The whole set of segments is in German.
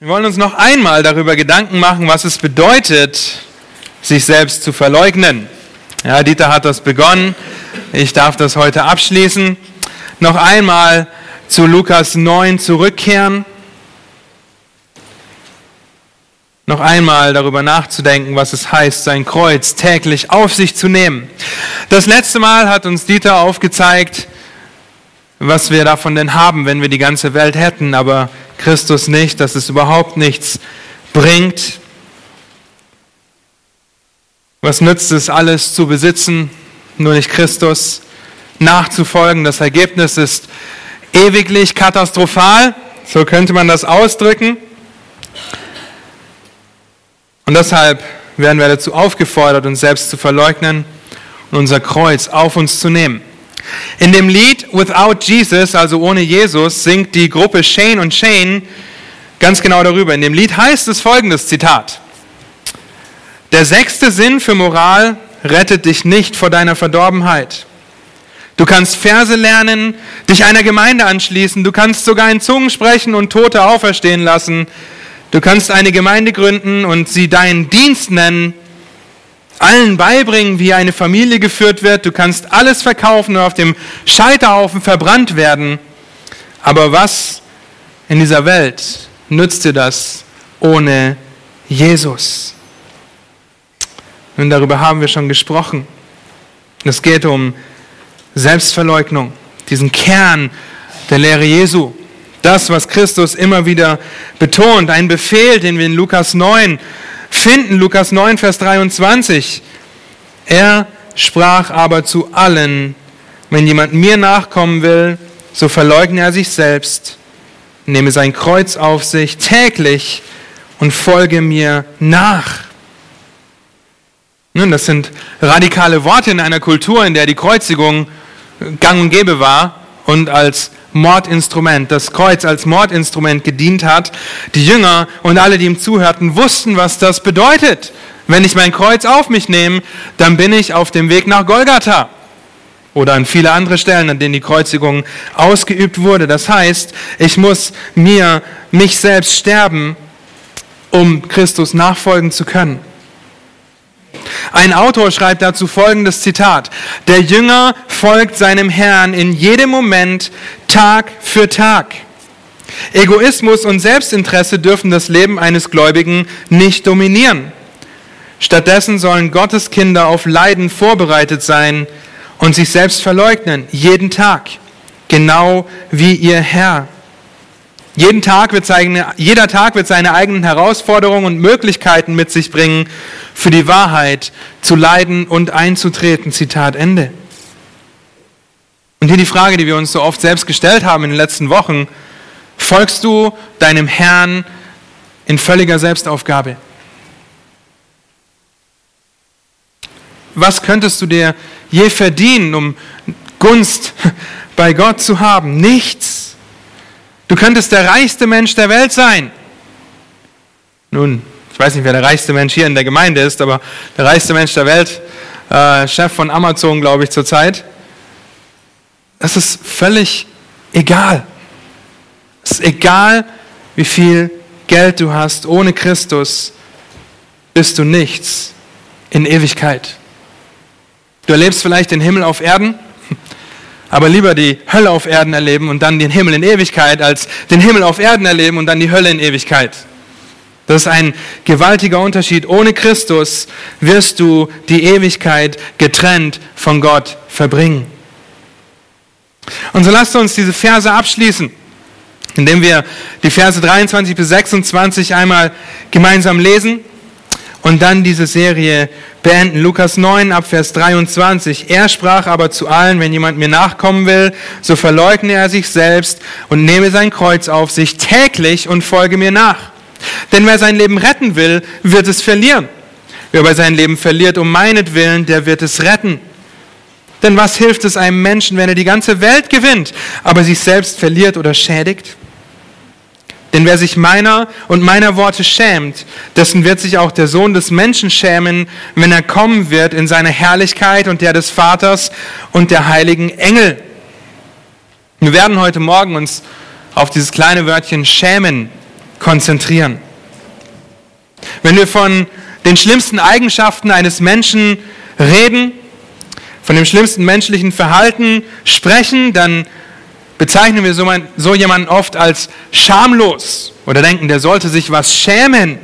Wir wollen uns noch einmal darüber Gedanken machen, was es bedeutet, sich selbst zu verleugnen. Ja, Dieter hat das begonnen. Ich darf das heute abschließen. Noch einmal zu Lukas 9 zurückkehren. Noch einmal darüber nachzudenken, was es heißt, sein Kreuz täglich auf sich zu nehmen. Das letzte Mal hat uns Dieter aufgezeigt, was wir davon denn haben, wenn wir die ganze Welt hätten, aber Christus nicht, dass es überhaupt nichts bringt. Was nützt es alles zu besitzen, nur nicht Christus nachzufolgen? Das Ergebnis ist ewiglich katastrophal, so könnte man das ausdrücken. Und deshalb werden wir dazu aufgefordert, uns selbst zu verleugnen und unser Kreuz auf uns zu nehmen. In dem Lied Without Jesus, also ohne Jesus, singt die Gruppe Shane und Shane ganz genau darüber. In dem Lied heißt es folgendes Zitat. Der sechste Sinn für Moral rettet dich nicht vor deiner Verdorbenheit. Du kannst Verse lernen, dich einer Gemeinde anschließen, du kannst sogar in Zungen sprechen und Tote auferstehen lassen. Du kannst eine Gemeinde gründen und sie deinen Dienst nennen allen beibringen, wie eine Familie geführt wird. Du kannst alles verkaufen und auf dem Scheiterhaufen verbrannt werden. Aber was in dieser Welt nützt dir das ohne Jesus? Nun, darüber haben wir schon gesprochen. Es geht um Selbstverleugnung, diesen Kern der Lehre Jesu. Das, was Christus immer wieder betont, ein Befehl, den wir in Lukas 9 finden, Lukas 9, Vers 23. Er sprach aber zu allen, wenn jemand mir nachkommen will, so verleugne er sich selbst, nehme sein Kreuz auf sich täglich und folge mir nach. Nun, das sind radikale Worte in einer Kultur, in der die Kreuzigung gang und gäbe war und als Mordinstrument, das Kreuz als Mordinstrument gedient hat. Die Jünger und alle, die ihm zuhörten, wussten, was das bedeutet. Wenn ich mein Kreuz auf mich nehme, dann bin ich auf dem Weg nach Golgatha. Oder an viele andere Stellen, an denen die Kreuzigung ausgeübt wurde. Das heißt, ich muss mir, mich selbst sterben, um Christus nachfolgen zu können. Ein Autor schreibt dazu folgendes Zitat. Der Jünger folgt seinem Herrn in jedem Moment, Tag für Tag. Egoismus und Selbstinteresse dürfen das Leben eines Gläubigen nicht dominieren. Stattdessen sollen Gottes Kinder auf Leiden vorbereitet sein und sich selbst verleugnen, jeden Tag, genau wie ihr Herr. Jeden Tag wird seine, jeder Tag wird seine eigenen Herausforderungen und Möglichkeiten mit sich bringen, für die Wahrheit zu leiden und einzutreten. Zitat Ende. Und hier die Frage, die wir uns so oft selbst gestellt haben in den letzten Wochen. Folgst du deinem Herrn in völliger Selbstaufgabe? Was könntest du dir je verdienen, um Gunst bei Gott zu haben? Nichts. Du könntest der reichste Mensch der Welt sein. Nun, ich weiß nicht, wer der reichste Mensch hier in der Gemeinde ist, aber der reichste Mensch der Welt, äh, Chef von Amazon, glaube ich, zurzeit. Das ist völlig egal. Es ist egal, wie viel Geld du hast. Ohne Christus bist du nichts in Ewigkeit. Du erlebst vielleicht den Himmel auf Erden aber lieber die Hölle auf Erden erleben und dann den Himmel in Ewigkeit, als den Himmel auf Erden erleben und dann die Hölle in Ewigkeit. Das ist ein gewaltiger Unterschied. Ohne Christus wirst du die Ewigkeit getrennt von Gott verbringen. Und so lasst uns diese Verse abschließen, indem wir die Verse 23 bis 26 einmal gemeinsam lesen und dann diese Serie beenden. Lukas 9 ab Vers 23. Er sprach aber zu allen, wenn jemand mir nachkommen will, so verleugne er sich selbst und nehme sein Kreuz auf sich täglich und folge mir nach. Denn wer sein Leben retten will, wird es verlieren. Wer aber sein Leben verliert um meinetwillen, der wird es retten. Denn was hilft es einem Menschen, wenn er die ganze Welt gewinnt, aber sich selbst verliert oder schädigt? Denn wer sich meiner und meiner Worte schämt, dessen wird sich auch der Sohn des Menschen schämen, wenn er kommen wird in seine Herrlichkeit und der des Vaters und der heiligen Engel. Wir werden heute Morgen uns auf dieses kleine Wörtchen schämen konzentrieren. Wenn wir von den schlimmsten Eigenschaften eines Menschen reden, von dem schlimmsten menschlichen Verhalten sprechen, dann bezeichnen wir so, jemanden oft als schamlos oder denken, der sollte sich was schämen,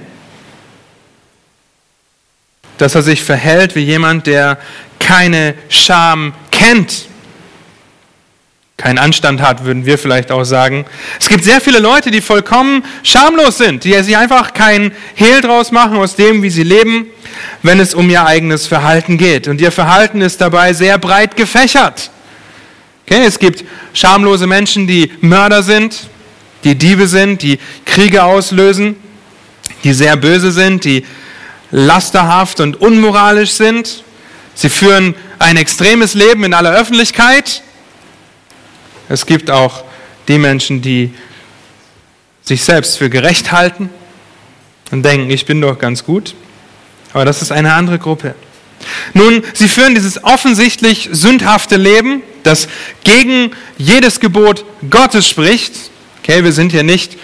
dass er sich verhält wie jemand, der keine Scham kennt keinen Anstand hat, würden wir vielleicht auch sagen. Es gibt sehr viele Leute, die vollkommen schamlos sind, die sich einfach keinen Hehl draus machen aus dem, wie sie leben, wenn es um ihr eigenes Verhalten geht. Und ihr Verhalten ist dabei sehr breit gefächert. Okay, es gibt schamlose Menschen, die Mörder sind, die Diebe sind, die Kriege auslösen, die sehr böse sind, die lasterhaft und unmoralisch sind. Sie führen ein extremes Leben in aller Öffentlichkeit es gibt auch die Menschen, die sich selbst für gerecht halten und denken, ich bin doch ganz gut. Aber das ist eine andere Gruppe. Nun, sie führen dieses offensichtlich sündhafte Leben, das gegen jedes Gebot Gottes spricht. Okay, wir sind hier nicht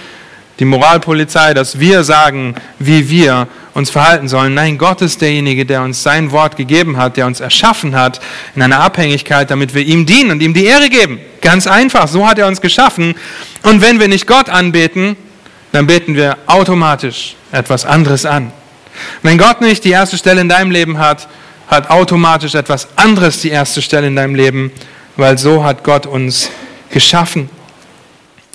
die Moralpolizei, dass wir sagen, wie wir uns verhalten sollen. Nein, Gott ist derjenige, der uns sein Wort gegeben hat, der uns erschaffen hat in einer Abhängigkeit, damit wir ihm dienen und ihm die Ehre geben. Ganz einfach, so hat er uns geschaffen. Und wenn wir nicht Gott anbeten, dann beten wir automatisch etwas anderes an. Wenn Gott nicht die erste Stelle in deinem Leben hat, hat automatisch etwas anderes die erste Stelle in deinem Leben, weil so hat Gott uns geschaffen.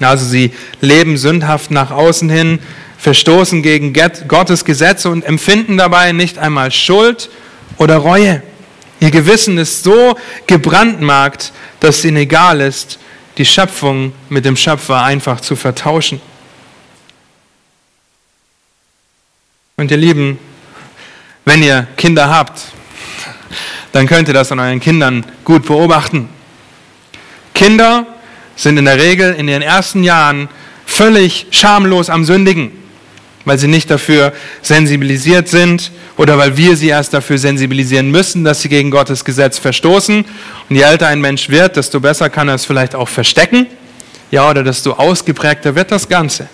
Also sie leben sündhaft nach außen hin, verstoßen gegen Gottes Gesetze und empfinden dabei nicht einmal Schuld oder Reue. Ihr Gewissen ist so gebrandmarkt, dass es ihnen egal ist, die Schöpfung mit dem Schöpfer einfach zu vertauschen. Und ihr Lieben, wenn ihr Kinder habt, dann könnt ihr das an euren Kindern gut beobachten. Kinder sind in der Regel in ihren ersten Jahren völlig schamlos am Sündigen weil sie nicht dafür sensibilisiert sind oder weil wir sie erst dafür sensibilisieren müssen, dass sie gegen Gottes Gesetz verstoßen. Und je älter ein Mensch wird, desto besser kann er es vielleicht auch verstecken. Ja, oder desto ausgeprägter wird das Ganze.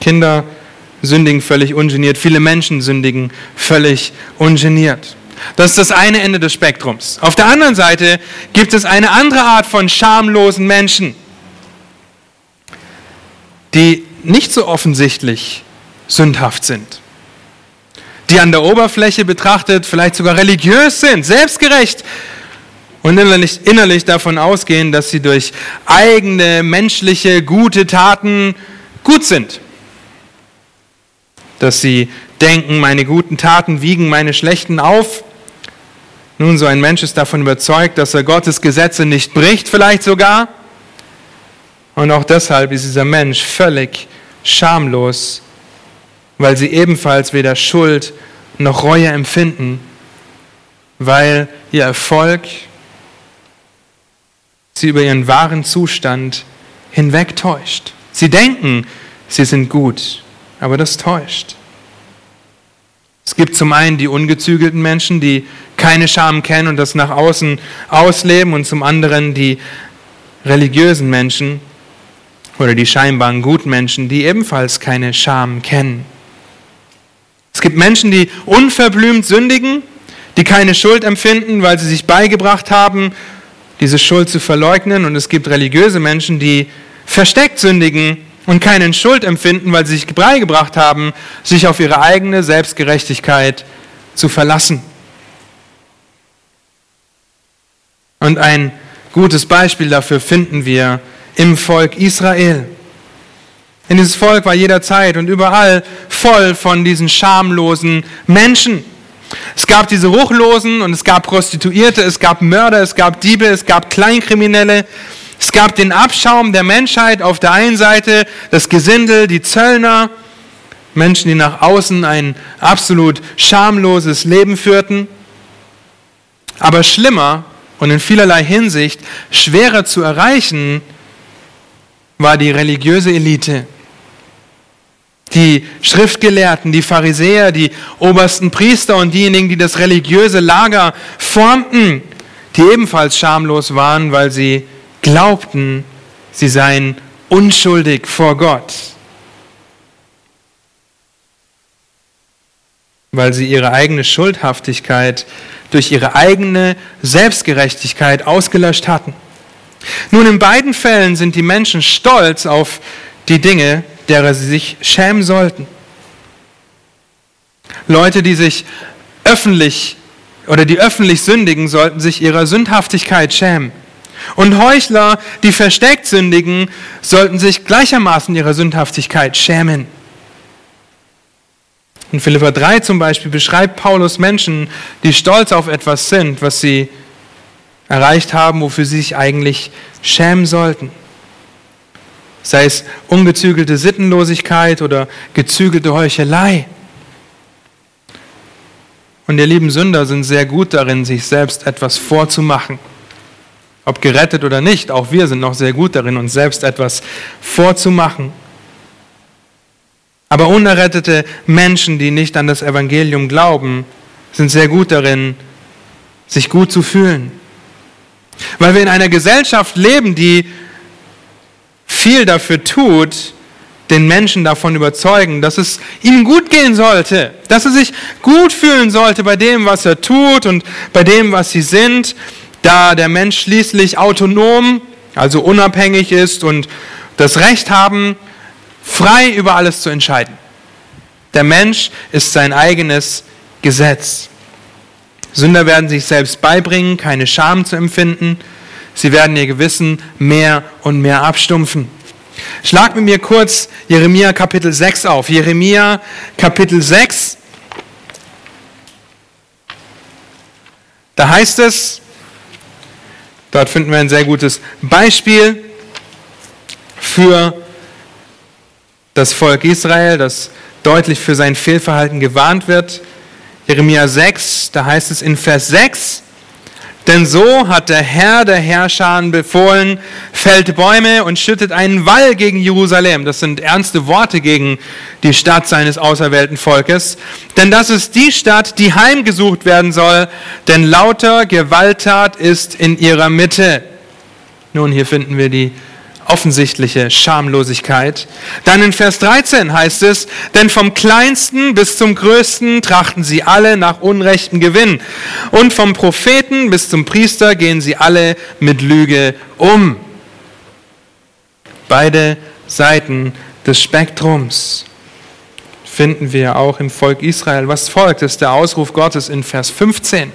Kinder sündigen völlig ungeniert, viele Menschen sündigen völlig ungeniert. Das ist das eine Ende des Spektrums. Auf der anderen Seite gibt es eine andere Art von schamlosen Menschen, die nicht so offensichtlich sündhaft sind, die an der Oberfläche betrachtet vielleicht sogar religiös sind, selbstgerecht und innerlich, innerlich davon ausgehen, dass sie durch eigene menschliche gute Taten gut sind, dass sie denken, meine guten Taten wiegen meine schlechten auf. Nun, so ein Mensch ist davon überzeugt, dass er Gottes Gesetze nicht bricht, vielleicht sogar, und auch deshalb ist dieser Mensch völlig schamlos, weil sie ebenfalls weder Schuld noch Reue empfinden, weil ihr Erfolg sie über ihren wahren Zustand hinwegtäuscht. Sie denken, sie sind gut, aber das täuscht. Es gibt zum einen die ungezügelten Menschen, die keine Scham kennen und das nach außen ausleben, und zum anderen die religiösen Menschen, oder die scheinbaren Gutmenschen, die ebenfalls keine Scham kennen. Es gibt Menschen, die unverblümt sündigen, die keine Schuld empfinden, weil sie sich beigebracht haben, diese Schuld zu verleugnen. Und es gibt religiöse Menschen, die versteckt sündigen und keine Schuld empfinden, weil sie sich beigebracht haben, sich auf ihre eigene Selbstgerechtigkeit zu verlassen. Und ein gutes Beispiel dafür finden wir im Volk Israel. Denn dieses Volk war jederzeit und überall voll von diesen schamlosen Menschen. Es gab diese Ruchlosen und es gab Prostituierte, es gab Mörder, es gab Diebe, es gab Kleinkriminelle. Es gab den Abschaum der Menschheit auf der einen Seite, das Gesindel, die Zöllner, Menschen, die nach außen ein absolut schamloses Leben führten. Aber schlimmer und in vielerlei Hinsicht schwerer zu erreichen war die religiöse Elite. Die Schriftgelehrten, die Pharisäer, die obersten Priester und diejenigen, die das religiöse Lager formten, die ebenfalls schamlos waren, weil sie glaubten, sie seien unschuldig vor Gott, weil sie ihre eigene Schuldhaftigkeit durch ihre eigene Selbstgerechtigkeit ausgelöscht hatten. Nun, in beiden Fällen sind die Menschen stolz auf die Dinge, derer sie sich schämen sollten. Leute, die sich öffentlich oder die öffentlich sündigen, sollten sich ihrer Sündhaftigkeit schämen. Und Heuchler, die versteckt sündigen, sollten sich gleichermaßen ihrer Sündhaftigkeit schämen. In Philippa 3 zum Beispiel beschreibt Paulus Menschen, die stolz auf etwas sind, was sie erreicht haben, wofür sie sich eigentlich schämen sollten. Sei es ungezügelte Sittenlosigkeit oder gezügelte Heuchelei. Und ihr lieben Sünder sind sehr gut darin, sich selbst etwas vorzumachen. Ob gerettet oder nicht, auch wir sind noch sehr gut darin, uns selbst etwas vorzumachen. Aber unerrettete Menschen, die nicht an das Evangelium glauben, sind sehr gut darin, sich gut zu fühlen. Weil wir in einer Gesellschaft leben, die viel dafür tut, den Menschen davon überzeugen, dass es ihm gut gehen sollte, dass er sich gut fühlen sollte bei dem, was er tut und bei dem, was sie sind, da der Mensch schließlich autonom, also unabhängig ist und das Recht haben, frei über alles zu entscheiden. Der Mensch ist sein eigenes Gesetz. Sünder werden sich selbst beibringen, keine Scham zu empfinden. Sie werden ihr Gewissen mehr und mehr abstumpfen. Schlag mit mir kurz Jeremia Kapitel 6 auf. Jeremia Kapitel 6. Da heißt es, dort finden wir ein sehr gutes Beispiel für das Volk Israel, das deutlich für sein Fehlverhalten gewarnt wird. Jeremia 6, da heißt es in Vers 6, denn so hat der Herr der Herrscher befohlen, fällt Bäume und schüttet einen Wall gegen Jerusalem. Das sind ernste Worte gegen die Stadt seines auserwählten Volkes. Denn das ist die Stadt, die heimgesucht werden soll, denn lauter Gewalttat ist in ihrer Mitte. Nun, hier finden wir die offensichtliche Schamlosigkeit. Dann in Vers 13 heißt es, denn vom kleinsten bis zum größten trachten sie alle nach unrechtem Gewinn. Und vom Propheten bis zum Priester gehen sie alle mit Lüge um. Beide Seiten des Spektrums finden wir auch im Volk Israel. Was folgt, ist der Ausruf Gottes in Vers 15.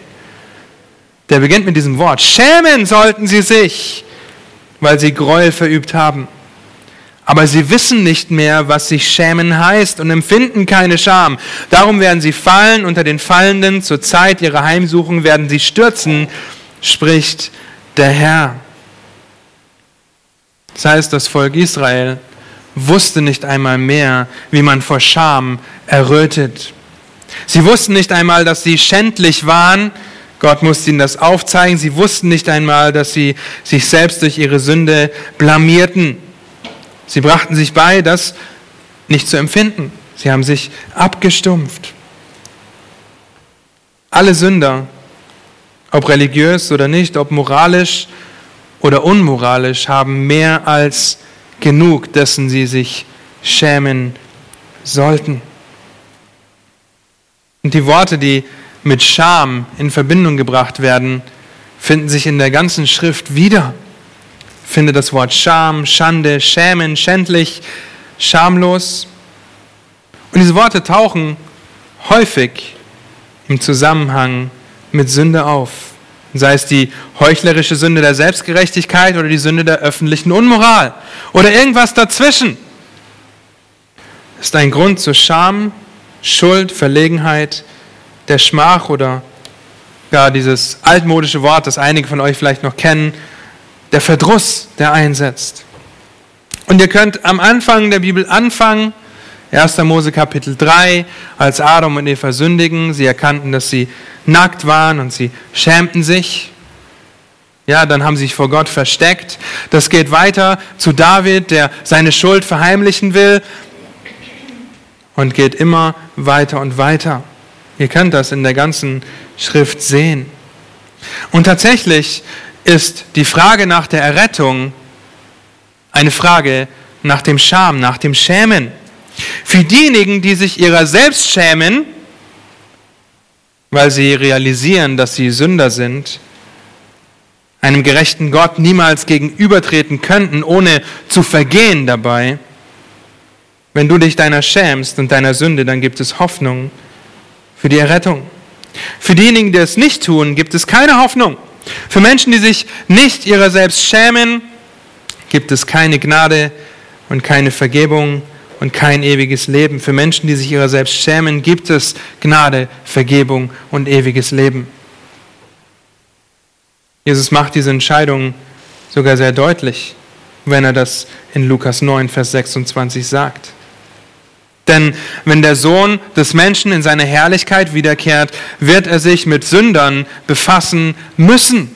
Der beginnt mit diesem Wort. Schämen sollten sie sich weil sie Gräuel verübt haben. Aber sie wissen nicht mehr, was sich schämen heißt und empfinden keine Scham. Darum werden sie fallen unter den Fallenden. Zur Zeit ihrer Heimsuchung werden sie stürzen, spricht der Herr. Das heißt, das Volk Israel wusste nicht einmal mehr, wie man vor Scham errötet. Sie wussten nicht einmal, dass sie schändlich waren, Gott musste ihnen das aufzeigen. Sie wussten nicht einmal, dass sie sich selbst durch ihre Sünde blamierten. Sie brachten sich bei, das nicht zu empfinden. Sie haben sich abgestumpft. Alle Sünder, ob religiös oder nicht, ob moralisch oder unmoralisch, haben mehr als genug, dessen sie sich schämen sollten. Und die Worte, die mit Scham in Verbindung gebracht werden, finden sich in der ganzen Schrift wieder. Finde das Wort Scham, Schande, Schämen, schändlich, schamlos. Und diese Worte tauchen häufig im Zusammenhang mit Sünde auf. Sei es die heuchlerische Sünde der Selbstgerechtigkeit oder die Sünde der öffentlichen Unmoral oder irgendwas dazwischen. Ist ein Grund zur Scham, Schuld, Verlegenheit, der Schmach oder gar dieses altmodische Wort, das einige von euch vielleicht noch kennen, der Verdruss, der einsetzt. Und ihr könnt am Anfang der Bibel anfangen, 1. Mose Kapitel 3, als Adam und Eva sündigen, sie erkannten, dass sie nackt waren und sie schämten sich. Ja, dann haben sie sich vor Gott versteckt. Das geht weiter zu David, der seine Schuld verheimlichen will und geht immer weiter und weiter. Ihr könnt das in der ganzen Schrift sehen. Und tatsächlich ist die Frage nach der Errettung eine Frage nach dem Scham, nach dem Schämen. Für diejenigen, die sich ihrer selbst schämen, weil sie realisieren, dass sie Sünder sind, einem gerechten Gott niemals gegenübertreten könnten, ohne zu vergehen dabei. Wenn du dich deiner schämst und deiner Sünde, dann gibt es Hoffnung für die Errettung. Für diejenigen, die es nicht tun, gibt es keine Hoffnung. Für Menschen, die sich nicht ihrer selbst schämen, gibt es keine Gnade und keine Vergebung und kein ewiges Leben. Für Menschen, die sich ihrer selbst schämen, gibt es Gnade, Vergebung und ewiges Leben. Jesus macht diese Entscheidung sogar sehr deutlich, wenn er das in Lukas 9, Vers 26 sagt. Denn wenn der Sohn des Menschen in seine Herrlichkeit wiederkehrt, wird er sich mit Sündern befassen müssen.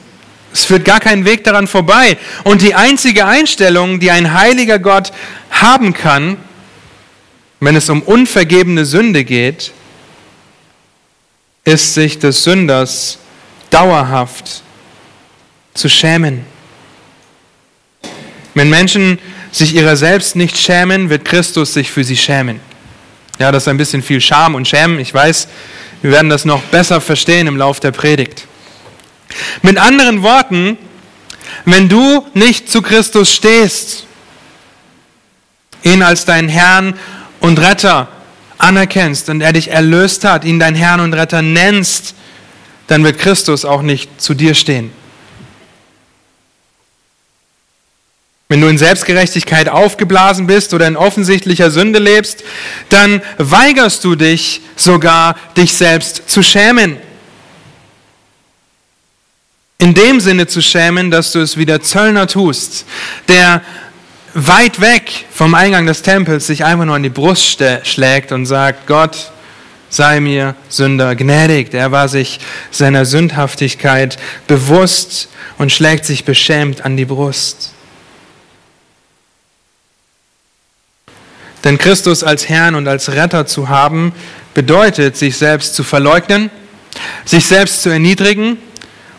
Es führt gar keinen Weg daran vorbei. Und die einzige Einstellung, die ein heiliger Gott haben kann, wenn es um unvergebene Sünde geht, ist sich des Sünders dauerhaft zu schämen. Wenn Menschen sich ihrer selbst nicht schämen, wird Christus sich für sie schämen. Ja, das ist ein bisschen viel Scham und Schämen. Ich weiß, wir werden das noch besser verstehen im Lauf der Predigt. Mit anderen Worten, wenn du nicht zu Christus stehst, ihn als deinen Herrn und Retter anerkennst und er dich erlöst hat, ihn dein Herrn und Retter nennst, dann wird Christus auch nicht zu dir stehen. Wenn du in Selbstgerechtigkeit aufgeblasen bist oder in offensichtlicher Sünde lebst, dann weigerst du dich sogar, dich selbst zu schämen. In dem Sinne zu schämen, dass du es wie der Zöllner tust, der weit weg vom Eingang des Tempels sich einfach nur an die Brust schlägt und sagt, Gott, sei mir Sünder gnädig. Er war sich seiner Sündhaftigkeit bewusst und schlägt sich beschämt an die Brust. Denn Christus als Herrn und als Retter zu haben, bedeutet, sich selbst zu verleugnen, sich selbst zu erniedrigen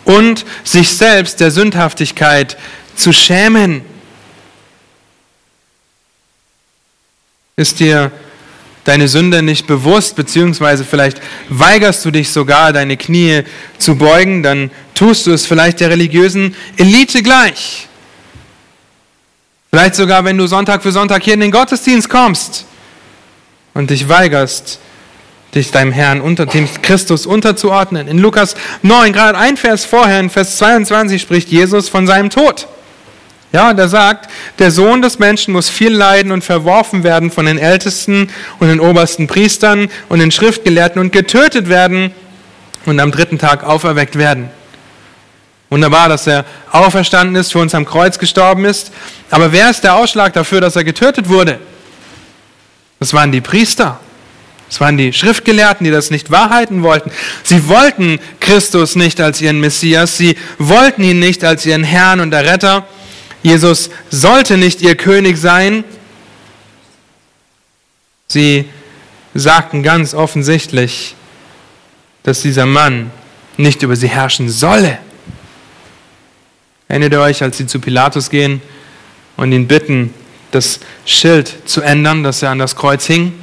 und sich selbst der Sündhaftigkeit zu schämen. Ist dir deine Sünde nicht bewusst, beziehungsweise vielleicht weigerst du dich sogar, deine Knie zu beugen, dann tust du es vielleicht der religiösen Elite gleich. Vielleicht sogar, wenn du Sonntag für Sonntag hier in den Gottesdienst kommst und dich weigerst, dich deinem Herrn unter dem Christus unterzuordnen. In Lukas 9, gerade ein Vers vorher, in Vers 22 spricht Jesus von seinem Tod. Ja, und er sagt, der Sohn des Menschen muss viel leiden und verworfen werden von den Ältesten und den obersten Priestern und den Schriftgelehrten und getötet werden und am dritten Tag auferweckt werden. Wunderbar, dass er auferstanden ist, für uns am Kreuz gestorben ist. Aber wer ist der Ausschlag dafür, dass er getötet wurde? Das waren die Priester. Das waren die Schriftgelehrten, die das nicht wahrheiten wollten. Sie wollten Christus nicht als ihren Messias. Sie wollten ihn nicht als ihren Herrn und Erretter. Jesus sollte nicht ihr König sein. Sie sagten ganz offensichtlich, dass dieser Mann nicht über sie herrschen solle. Erinnert ihr euch, als sie zu Pilatus gehen und ihn bitten, das Schild zu ändern, das er an das Kreuz hing?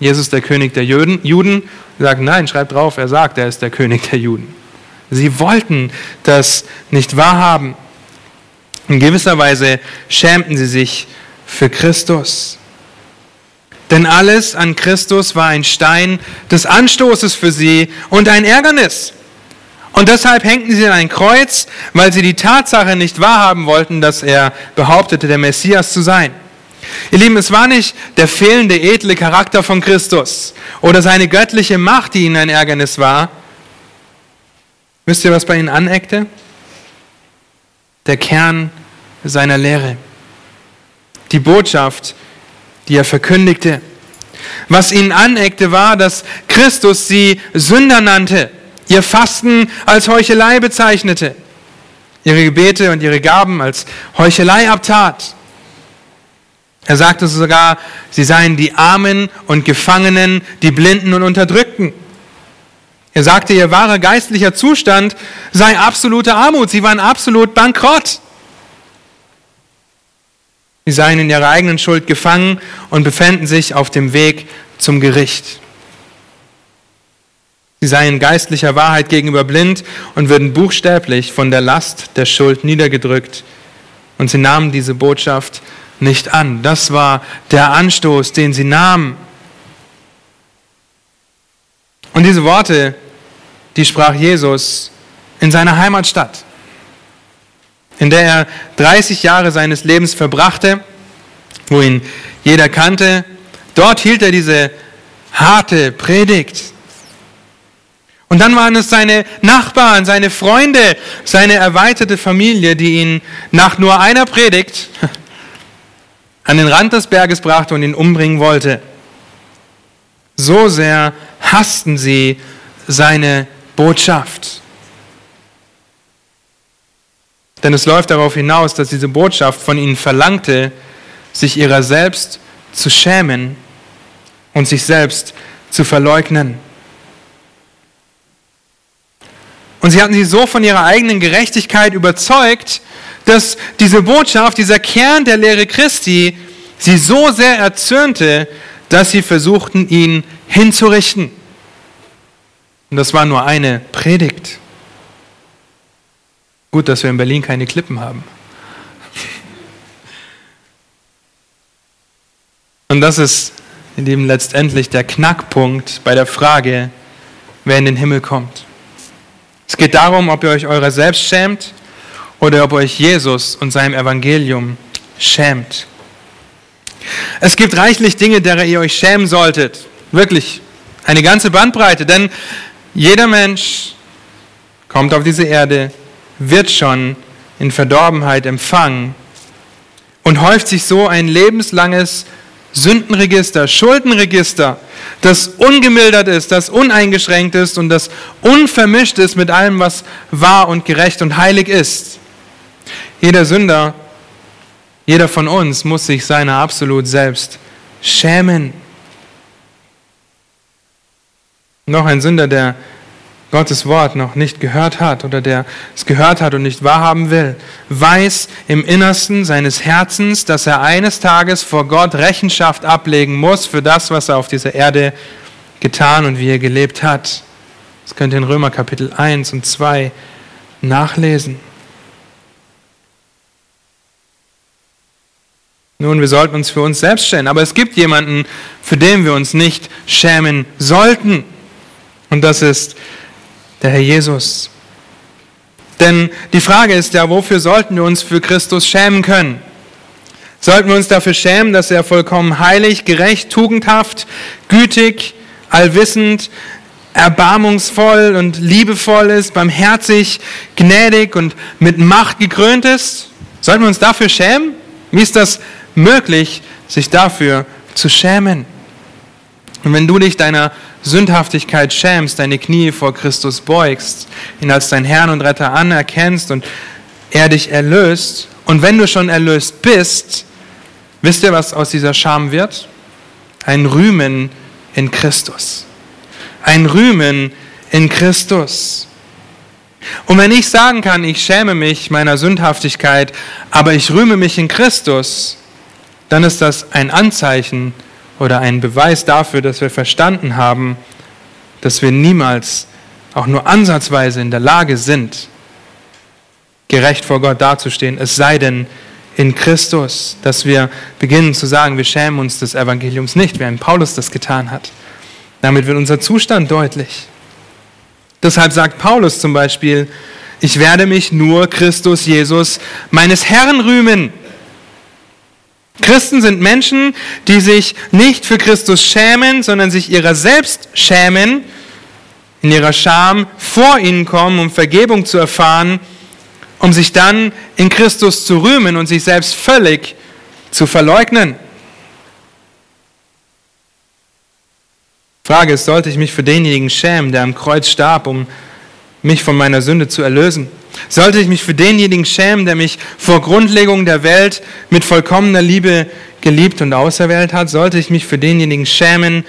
Jesus der König der Juden, Juden sagen, nein, schreibt drauf, er sagt, er ist der König der Juden. Sie wollten das nicht wahrhaben. In gewisser Weise schämten sie sich für Christus. Denn alles an Christus war ein Stein des Anstoßes für sie und ein Ärgernis. Und deshalb hängten sie an ein Kreuz, weil sie die Tatsache nicht wahrhaben wollten, dass er behauptete, der Messias zu sein. Ihr Lieben, es war nicht der fehlende edle Charakter von Christus oder seine göttliche Macht, die ihnen ein Ärgernis war. Wisst ihr, was bei ihnen aneckte? Der Kern seiner Lehre. Die Botschaft, die er verkündigte. Was ihnen aneckte, war, dass Christus sie Sünder nannte ihr Fasten als Heuchelei bezeichnete, ihre Gebete und ihre Gaben als Heuchelei abtat. Er sagte sogar, sie seien die Armen und Gefangenen, die Blinden und Unterdrückten. Er sagte, ihr wahrer geistlicher Zustand sei absolute Armut, sie waren absolut bankrott. Sie seien in ihrer eigenen Schuld gefangen und befänden sich auf dem Weg zum Gericht. Sie seien geistlicher Wahrheit gegenüber blind und würden buchstäblich von der Last der Schuld niedergedrückt. Und sie nahmen diese Botschaft nicht an. Das war der Anstoß, den sie nahmen. Und diese Worte, die sprach Jesus in seiner Heimatstadt, in der er 30 Jahre seines Lebens verbrachte, wo ihn jeder kannte. Dort hielt er diese harte Predigt. Und dann waren es seine Nachbarn, seine Freunde, seine erweiterte Familie, die ihn nach nur einer Predigt an den Rand des Berges brachte und ihn umbringen wollte. So sehr hassten sie seine Botschaft. Denn es läuft darauf hinaus, dass diese Botschaft von ihnen verlangte, sich ihrer selbst zu schämen und sich selbst zu verleugnen. Und sie hatten sie so von ihrer eigenen Gerechtigkeit überzeugt, dass diese Botschaft, dieser Kern der Lehre Christi, sie so sehr erzürnte, dass sie versuchten, ihn hinzurichten. Und das war nur eine Predigt. Gut, dass wir in Berlin keine Klippen haben. Und das ist, in dem letztendlich der Knackpunkt bei der Frage, wer in den Himmel kommt. Es geht darum, ob ihr euch eurer selbst schämt oder ob euch Jesus und seinem Evangelium schämt. Es gibt reichlich Dinge, derer ihr euch schämen solltet. Wirklich eine ganze Bandbreite, denn jeder Mensch kommt auf diese Erde wird schon in Verdorbenheit empfangen und häuft sich so ein lebenslanges Sündenregister, Schuldenregister, das ungemildert ist, das uneingeschränkt ist und das unvermischt ist mit allem, was wahr und gerecht und heilig ist. Jeder Sünder, jeder von uns muss sich seiner absolut selbst schämen. Noch ein Sünder, der Gottes Wort noch nicht gehört hat oder der es gehört hat und nicht wahrhaben will, weiß im Innersten seines Herzens, dass er eines Tages vor Gott Rechenschaft ablegen muss für das, was er auf dieser Erde getan und wie er gelebt hat. Das könnt ihr in Römer Kapitel 1 und 2 nachlesen. Nun, wir sollten uns für uns selbst schämen, aber es gibt jemanden, für den wir uns nicht schämen sollten. Und das ist der Herr Jesus. Denn die Frage ist ja, wofür sollten wir uns für Christus schämen können? Sollten wir uns dafür schämen, dass er vollkommen heilig, gerecht, tugendhaft, gütig, allwissend, erbarmungsvoll und liebevoll ist, barmherzig, gnädig und mit Macht gekrönt ist? Sollten wir uns dafür schämen? Wie ist das möglich, sich dafür zu schämen? Und wenn du dich deiner Sündhaftigkeit schämst, deine Knie vor Christus beugst, ihn als dein Herrn und Retter anerkennst und er dich erlöst, und wenn du schon erlöst bist, wisst ihr, was aus dieser Scham wird? Ein Rühmen in Christus. Ein Rühmen in Christus. Und wenn ich sagen kann, ich schäme mich meiner Sündhaftigkeit, aber ich rühme mich in Christus, dann ist das ein Anzeichen oder ein Beweis dafür, dass wir verstanden haben, dass wir niemals auch nur ansatzweise in der Lage sind, gerecht vor Gott dazustehen, es sei denn in Christus, dass wir beginnen zu sagen, wir schämen uns des Evangeliums nicht, wie ein Paulus das getan hat. Damit wird unser Zustand deutlich. Deshalb sagt Paulus zum Beispiel, ich werde mich nur Christus Jesus meines Herrn rühmen. Christen sind Menschen, die sich nicht für Christus schämen, sondern sich ihrer selbst schämen, in ihrer Scham vor ihnen kommen, um Vergebung zu erfahren, um sich dann in Christus zu rühmen und sich selbst völlig zu verleugnen. Frage ist, sollte ich mich für denjenigen schämen, der am Kreuz starb, um mich von meiner Sünde zu erlösen? Sollte ich mich für denjenigen schämen, der mich vor Grundlegung der Welt mit vollkommener Liebe geliebt und auserwählt hat? Sollte ich mich für denjenigen schämen,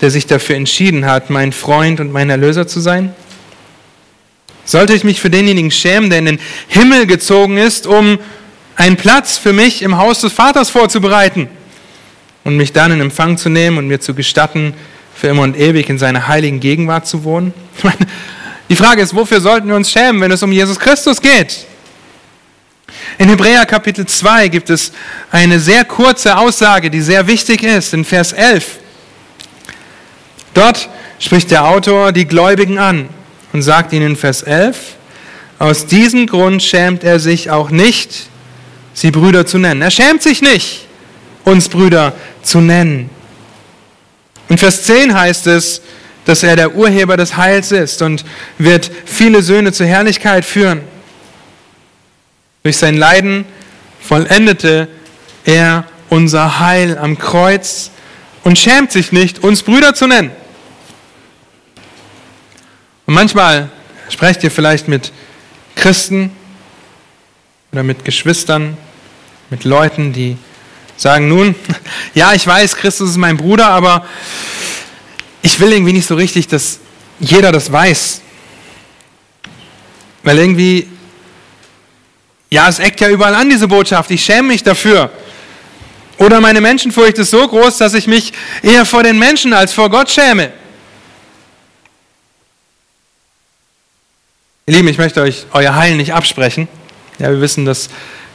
der sich dafür entschieden hat, mein Freund und mein Erlöser zu sein? Sollte ich mich für denjenigen schämen, der in den Himmel gezogen ist, um einen Platz für mich im Haus des Vaters vorzubereiten und mich dann in Empfang zu nehmen und mir zu gestatten, für immer und ewig in seiner heiligen Gegenwart zu wohnen? Die Frage ist, wofür sollten wir uns schämen, wenn es um Jesus Christus geht? In Hebräer Kapitel 2 gibt es eine sehr kurze Aussage, die sehr wichtig ist, in Vers 11. Dort spricht der Autor die Gläubigen an und sagt ihnen in Vers 11, aus diesem Grund schämt er sich auch nicht, sie Brüder zu nennen. Er schämt sich nicht, uns Brüder zu nennen. In Vers 10 heißt es, dass er der Urheber des Heils ist und wird viele Söhne zur Herrlichkeit führen. Durch sein Leiden vollendete er unser Heil am Kreuz und schämt sich nicht, uns Brüder zu nennen. Und manchmal sprecht ihr vielleicht mit Christen oder mit Geschwistern, mit Leuten, die sagen, nun, ja, ich weiß, Christus ist mein Bruder, aber ich will irgendwie nicht so richtig, dass jeder das weiß. Weil irgendwie, ja, es eckt ja überall an, diese Botschaft. Ich schäme mich dafür. Oder meine Menschenfurcht ist so groß, dass ich mich eher vor den Menschen als vor Gott schäme. Ihr Lieben, ich möchte euch euer Heil nicht absprechen. Ja, wir wissen, dass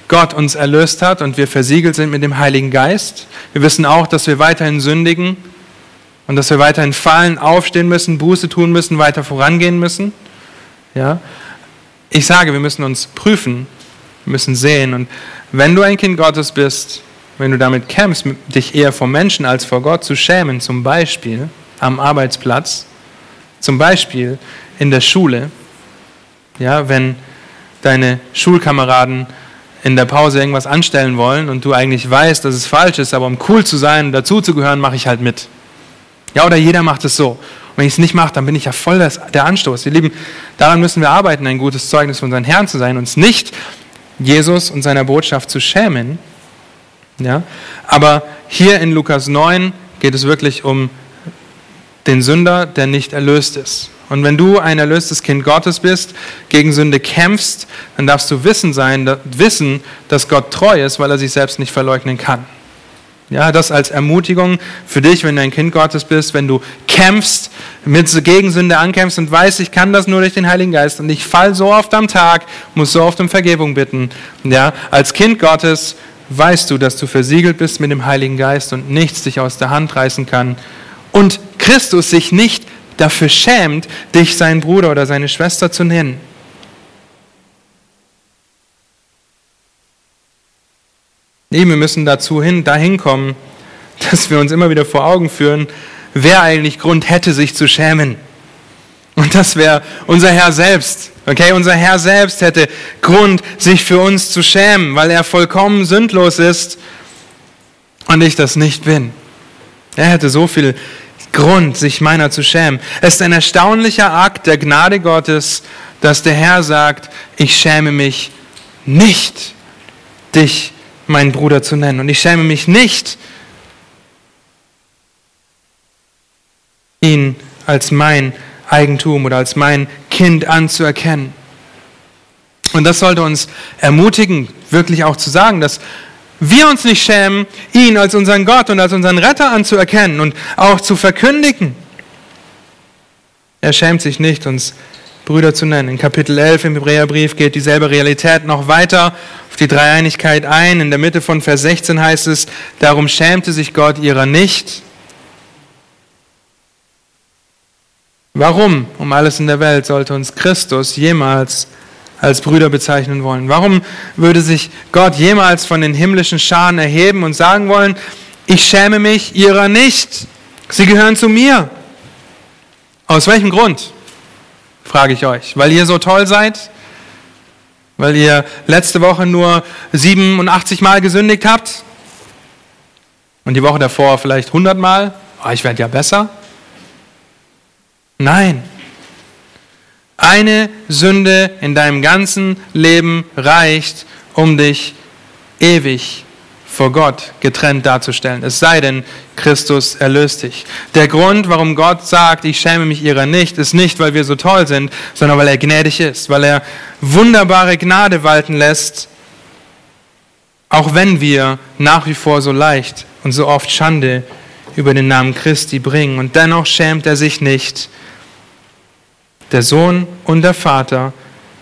Gott uns erlöst hat und wir versiegelt sind mit dem Heiligen Geist. Wir wissen auch, dass wir weiterhin sündigen und dass wir weiterhin fallen, aufstehen müssen, Buße tun müssen, weiter vorangehen müssen. Ja? Ich sage, wir müssen uns prüfen, wir müssen sehen. Und wenn du ein Kind Gottes bist, wenn du damit kämpfst, dich eher vor Menschen als vor Gott zu schämen, zum Beispiel am Arbeitsplatz, zum Beispiel in der Schule, ja, wenn deine Schulkameraden in der Pause irgendwas anstellen wollen und du eigentlich weißt, dass es falsch ist, aber um cool zu sein dazuzugehören, mache ich halt mit. Ja, oder jeder macht es so. Und wenn ich es nicht mache, dann bin ich ja voll das, der Anstoß. Ihr Lieben, daran müssen wir arbeiten, ein gutes Zeugnis für unseren Herrn zu sein, uns nicht Jesus und seiner Botschaft zu schämen. Ja? Aber hier in Lukas 9 geht es wirklich um den Sünder, der nicht erlöst ist. Und wenn du ein erlöstes Kind Gottes bist, gegen Sünde kämpfst, dann darfst du wissen sein, wissen, dass Gott treu ist, weil er sich selbst nicht verleugnen kann. Ja, das als Ermutigung für dich, wenn du ein Kind Gottes bist, wenn du kämpfst, mit Gegensünde ankämpfst und weißt, ich kann das nur durch den Heiligen Geist und ich fall so oft am Tag, muss so oft um Vergebung bitten. Ja, als Kind Gottes weißt du, dass du versiegelt bist mit dem Heiligen Geist und nichts dich aus der Hand reißen kann und Christus sich nicht dafür schämt, dich sein Bruder oder seine Schwester zu nennen. Nee, wir müssen dazu hin, dahin kommen, dass wir uns immer wieder vor Augen führen, wer eigentlich Grund hätte, sich zu schämen. Und das wäre unser Herr selbst. Okay, unser Herr selbst hätte Grund, sich für uns zu schämen, weil er vollkommen sündlos ist und ich das nicht bin. Er hätte so viel Grund, sich meiner zu schämen. Es ist ein erstaunlicher Akt der Gnade Gottes, dass der Herr sagt, ich schäme mich nicht, dich mein Bruder zu nennen. Und ich schäme mich nicht, ihn als mein Eigentum oder als mein Kind anzuerkennen. Und das sollte uns ermutigen, wirklich auch zu sagen, dass wir uns nicht schämen, ihn als unseren Gott und als unseren Retter anzuerkennen und auch zu verkündigen. Er schämt sich nicht, uns Brüder zu nennen. In Kapitel 11 im Hebräerbrief geht dieselbe Realität noch weiter auf die Dreieinigkeit ein. In der Mitte von Vers 16 heißt es, darum schämte sich Gott ihrer nicht. Warum um alles in der Welt sollte uns Christus jemals als Brüder bezeichnen wollen? Warum würde sich Gott jemals von den himmlischen Scharen erheben und sagen wollen, ich schäme mich ihrer nicht, sie gehören zu mir? Aus welchem Grund? Frage ich euch. Weil ihr so toll seid? Weil ihr letzte Woche nur 87 Mal gesündigt habt? Und die Woche davor vielleicht 100 Mal? Oh, ich werde ja besser? Nein, eine Sünde in deinem ganzen Leben reicht, um dich ewig vor Gott getrennt darzustellen. Es sei denn, Christus erlöst dich. Der Grund, warum Gott sagt, ich schäme mich ihrer nicht, ist nicht, weil wir so toll sind, sondern weil er gnädig ist, weil er wunderbare Gnade walten lässt Auch wenn wir nach wie vor so leicht und so oft Schande über den Namen Christi bringen. Und dennoch schämt er sich nicht, der Sohn und der Vater,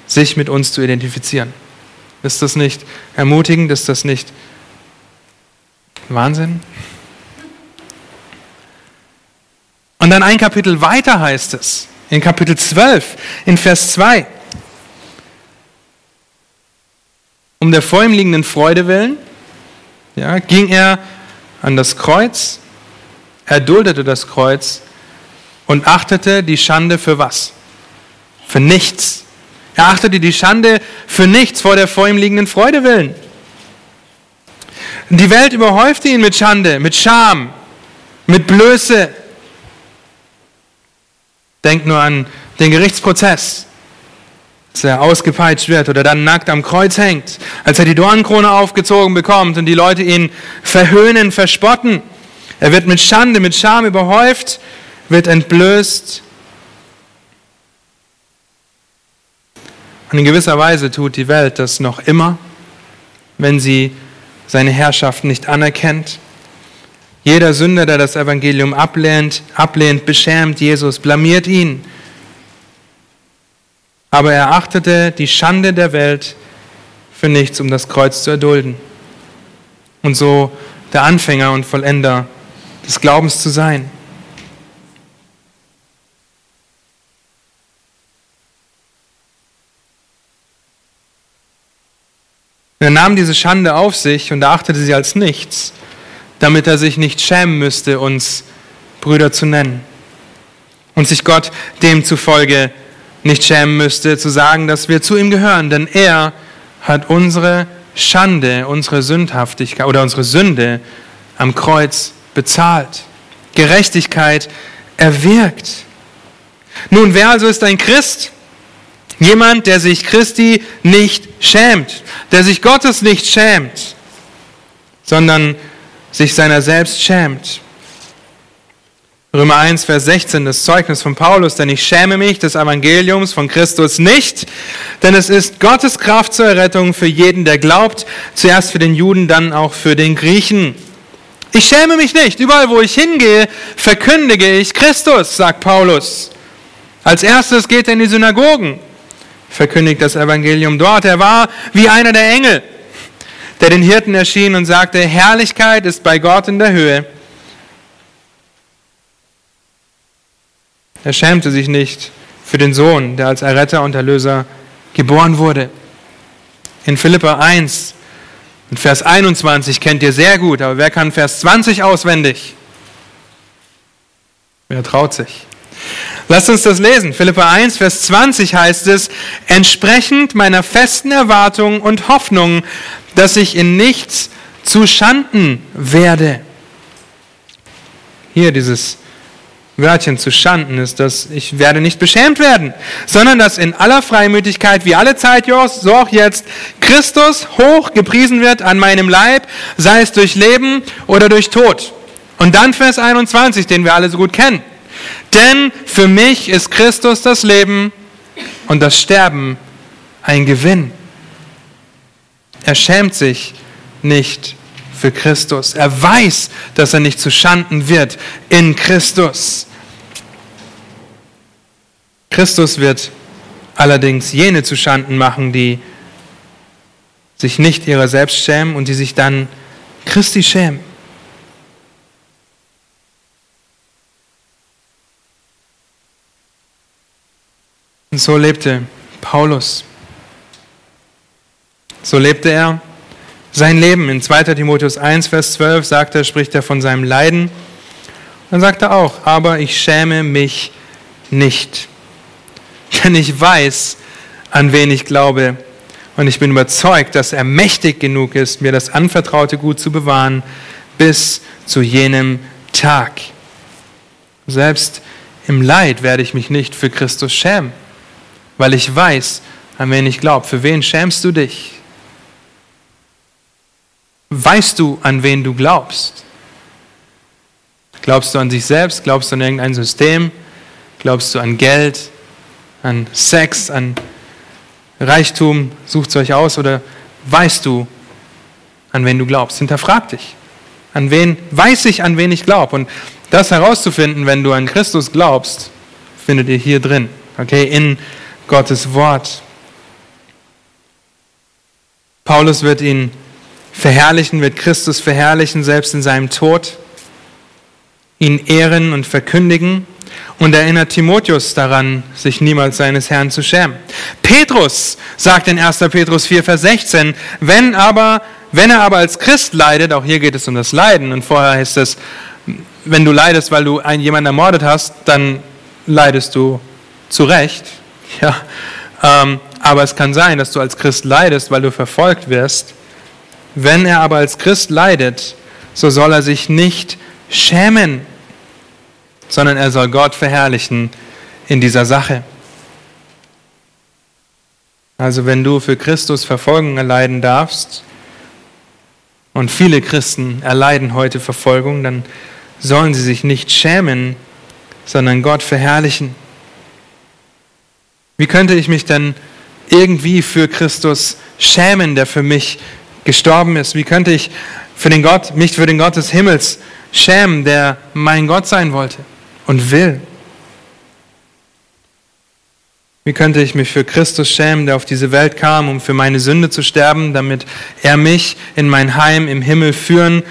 sich mit uns zu identifizieren. Ist das nicht ermutigend? Ist das nicht Wahnsinn? Und dann ein Kapitel weiter heißt es, in Kapitel 12, in Vers 2. Um der vor ihm liegenden Freude willen ja, ging er an das Kreuz, er duldete das Kreuz und achtete die Schande für was? Für nichts. Er achtete die Schande für nichts vor der vor ihm liegenden Freude willen. Die Welt überhäufte ihn mit Schande, mit Scham, mit Blöße. Denkt nur an den Gerichtsprozess, als er ausgepeitscht wird oder dann nackt am Kreuz hängt, als er die Dornenkrone aufgezogen bekommt und die Leute ihn verhöhnen, verspotten. Er wird mit Schande, mit Scham überhäuft, wird entblößt. Und in gewisser Weise tut die Welt das noch immer, wenn sie seine Herrschaft nicht anerkennt. Jeder Sünder, der das Evangelium ablehnt, ablehnt, beschämt Jesus, blamiert ihn. Aber er achtete die Schande der Welt für nichts, um das Kreuz zu erdulden. Und so der Anfänger und Vollender des Glaubens zu sein. Er nahm diese Schande auf sich und erachtete sie als nichts, damit er sich nicht schämen müsste, uns Brüder zu nennen. Und sich Gott demzufolge nicht schämen müsste, zu sagen, dass wir zu ihm gehören, denn er hat unsere Schande, unsere Sündhaftigkeit oder unsere Sünde am Kreuz bezahlt. Gerechtigkeit erwirkt. Nun, wer also ist ein Christ? Jemand, der sich Christi nicht schämt, der sich Gottes nicht schämt, sondern sich seiner selbst schämt. Römer 1, Vers 16, das Zeugnis von Paulus, denn ich schäme mich des Evangeliums von Christus nicht, denn es ist Gottes Kraft zur Errettung für jeden, der glaubt, zuerst für den Juden, dann auch für den Griechen. Ich schäme mich nicht. Überall, wo ich hingehe, verkündige ich Christus, sagt Paulus. Als erstes geht er in die Synagogen, verkündigt das Evangelium dort. Er war wie einer der Engel, der den Hirten erschien und sagte, Herrlichkeit ist bei Gott in der Höhe. Er schämte sich nicht für den Sohn, der als Erretter und Erlöser geboren wurde. In Philippa 1 und Vers 21 kennt ihr sehr gut, aber wer kann Vers 20 auswendig? Wer traut sich? Lasst uns das lesen. Philippa 1, Vers 20 heißt es, entsprechend meiner festen Erwartung und Hoffnung, dass ich in nichts zu Schanden werde. Hier dieses Wörtchen zu Schanden ist, dass ich werde nicht beschämt werden, sondern dass in aller Freimütigkeit, wie alle Zeit, so auch jetzt, Christus hoch gepriesen wird an meinem Leib, sei es durch Leben oder durch Tod. Und dann Vers 21, den wir alle so gut kennen. Denn für mich ist Christus das Leben und das Sterben ein Gewinn. Er schämt sich nicht für Christus. Er weiß, dass er nicht zu Schanden wird in Christus. Christus wird allerdings jene zu Schanden machen, die sich nicht ihrer selbst schämen und die sich dann Christi schämen. Und so lebte Paulus. So lebte er sein Leben. In 2 Timotheus 1, Vers 12 sagt er, spricht er von seinem Leiden. Dann sagt er auch, aber ich schäme mich nicht denn ich weiß, an wen ich glaube. Und ich bin überzeugt, dass er mächtig genug ist, mir das anvertraute Gut zu bewahren bis zu jenem Tag. Selbst im Leid werde ich mich nicht für Christus schämen, weil ich weiß, an wen ich glaube. Für wen schämst du dich? Weißt du, an wen du glaubst? Glaubst du an sich selbst? Glaubst du an irgendein System? Glaubst du an Geld? an Sex, an Reichtum, sucht es euch aus oder weißt du, an wen du glaubst. Hinterfrag dich. An wen weiß ich, an wen ich glaube? Und das herauszufinden, wenn du an Christus glaubst, findet ihr hier drin, okay, in Gottes Wort. Paulus wird ihn verherrlichen, wird Christus verherrlichen, selbst in seinem Tod, ihn ehren und verkündigen und erinnert Timotheus daran, sich niemals seines Herrn zu schämen. Petrus sagt in 1. Petrus 4, Vers 16, wenn aber, wenn er aber als Christ leidet, auch hier geht es um das Leiden und vorher heißt es, wenn du leidest, weil du einen, jemanden ermordet hast, dann leidest du zu Recht. Ja, ähm, aber es kann sein, dass du als Christ leidest, weil du verfolgt wirst. Wenn er aber als Christ leidet, so soll er sich nicht schämen, sondern er soll Gott verherrlichen in dieser Sache. Also wenn du für Christus Verfolgung erleiden darfst, und viele Christen erleiden heute Verfolgung, dann sollen sie sich nicht schämen, sondern Gott verherrlichen. Wie könnte ich mich denn irgendwie für Christus schämen, der für mich gestorben ist? Wie könnte ich für den Gott, mich für den Gott des Himmels schämen, der mein Gott sein wollte und will? Wie könnte ich mich für Christus schämen, der auf diese Welt kam, um für meine Sünde zu sterben, damit er mich in mein Heim im Himmel führen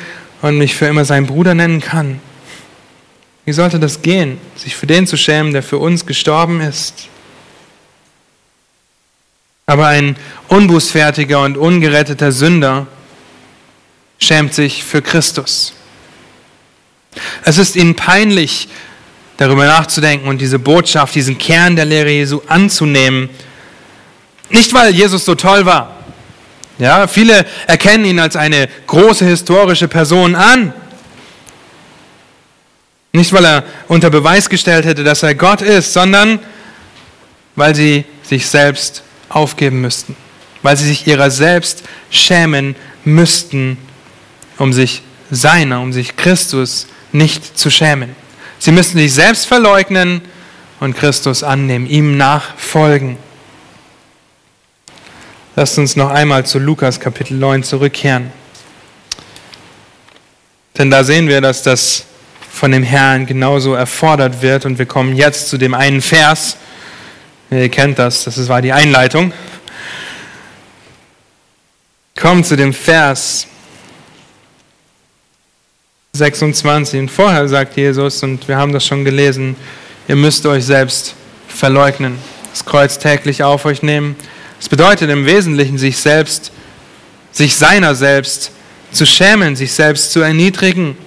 und mich für immer sein Bruder nennen kann? Wie sollte das gehen, sich für den zu schämen, der für uns gestorben ist? Aber ein unbußfertiger und ungeretteter Sünder schämt sich für Christus. Es ist ihnen peinlich, darüber nachzudenken und diese Botschaft, diesen Kern der Lehre Jesu anzunehmen. Nicht, weil Jesus so toll war. Ja, viele erkennen ihn als eine große historische Person an. Nicht, weil er unter Beweis gestellt hätte, dass er Gott ist, sondern weil sie sich selbst aufgeben müssten, weil sie sich ihrer selbst schämen müssten, um sich seiner, um sich Christus nicht zu schämen. Sie müssten sich selbst verleugnen und Christus annehmen, ihm nachfolgen. Lasst uns noch einmal zu Lukas Kapitel 9 zurückkehren. Denn da sehen wir, dass das von dem Herrn genauso erfordert wird. Und wir kommen jetzt zu dem einen Vers, Ihr kennt das, das war die Einleitung. Kommt zu dem Vers 26. Und vorher sagt Jesus, und wir haben das schon gelesen, ihr müsst euch selbst verleugnen, das Kreuz täglich auf euch nehmen. Das bedeutet im Wesentlichen, sich selbst, sich seiner selbst zu schämen, sich selbst zu erniedrigen.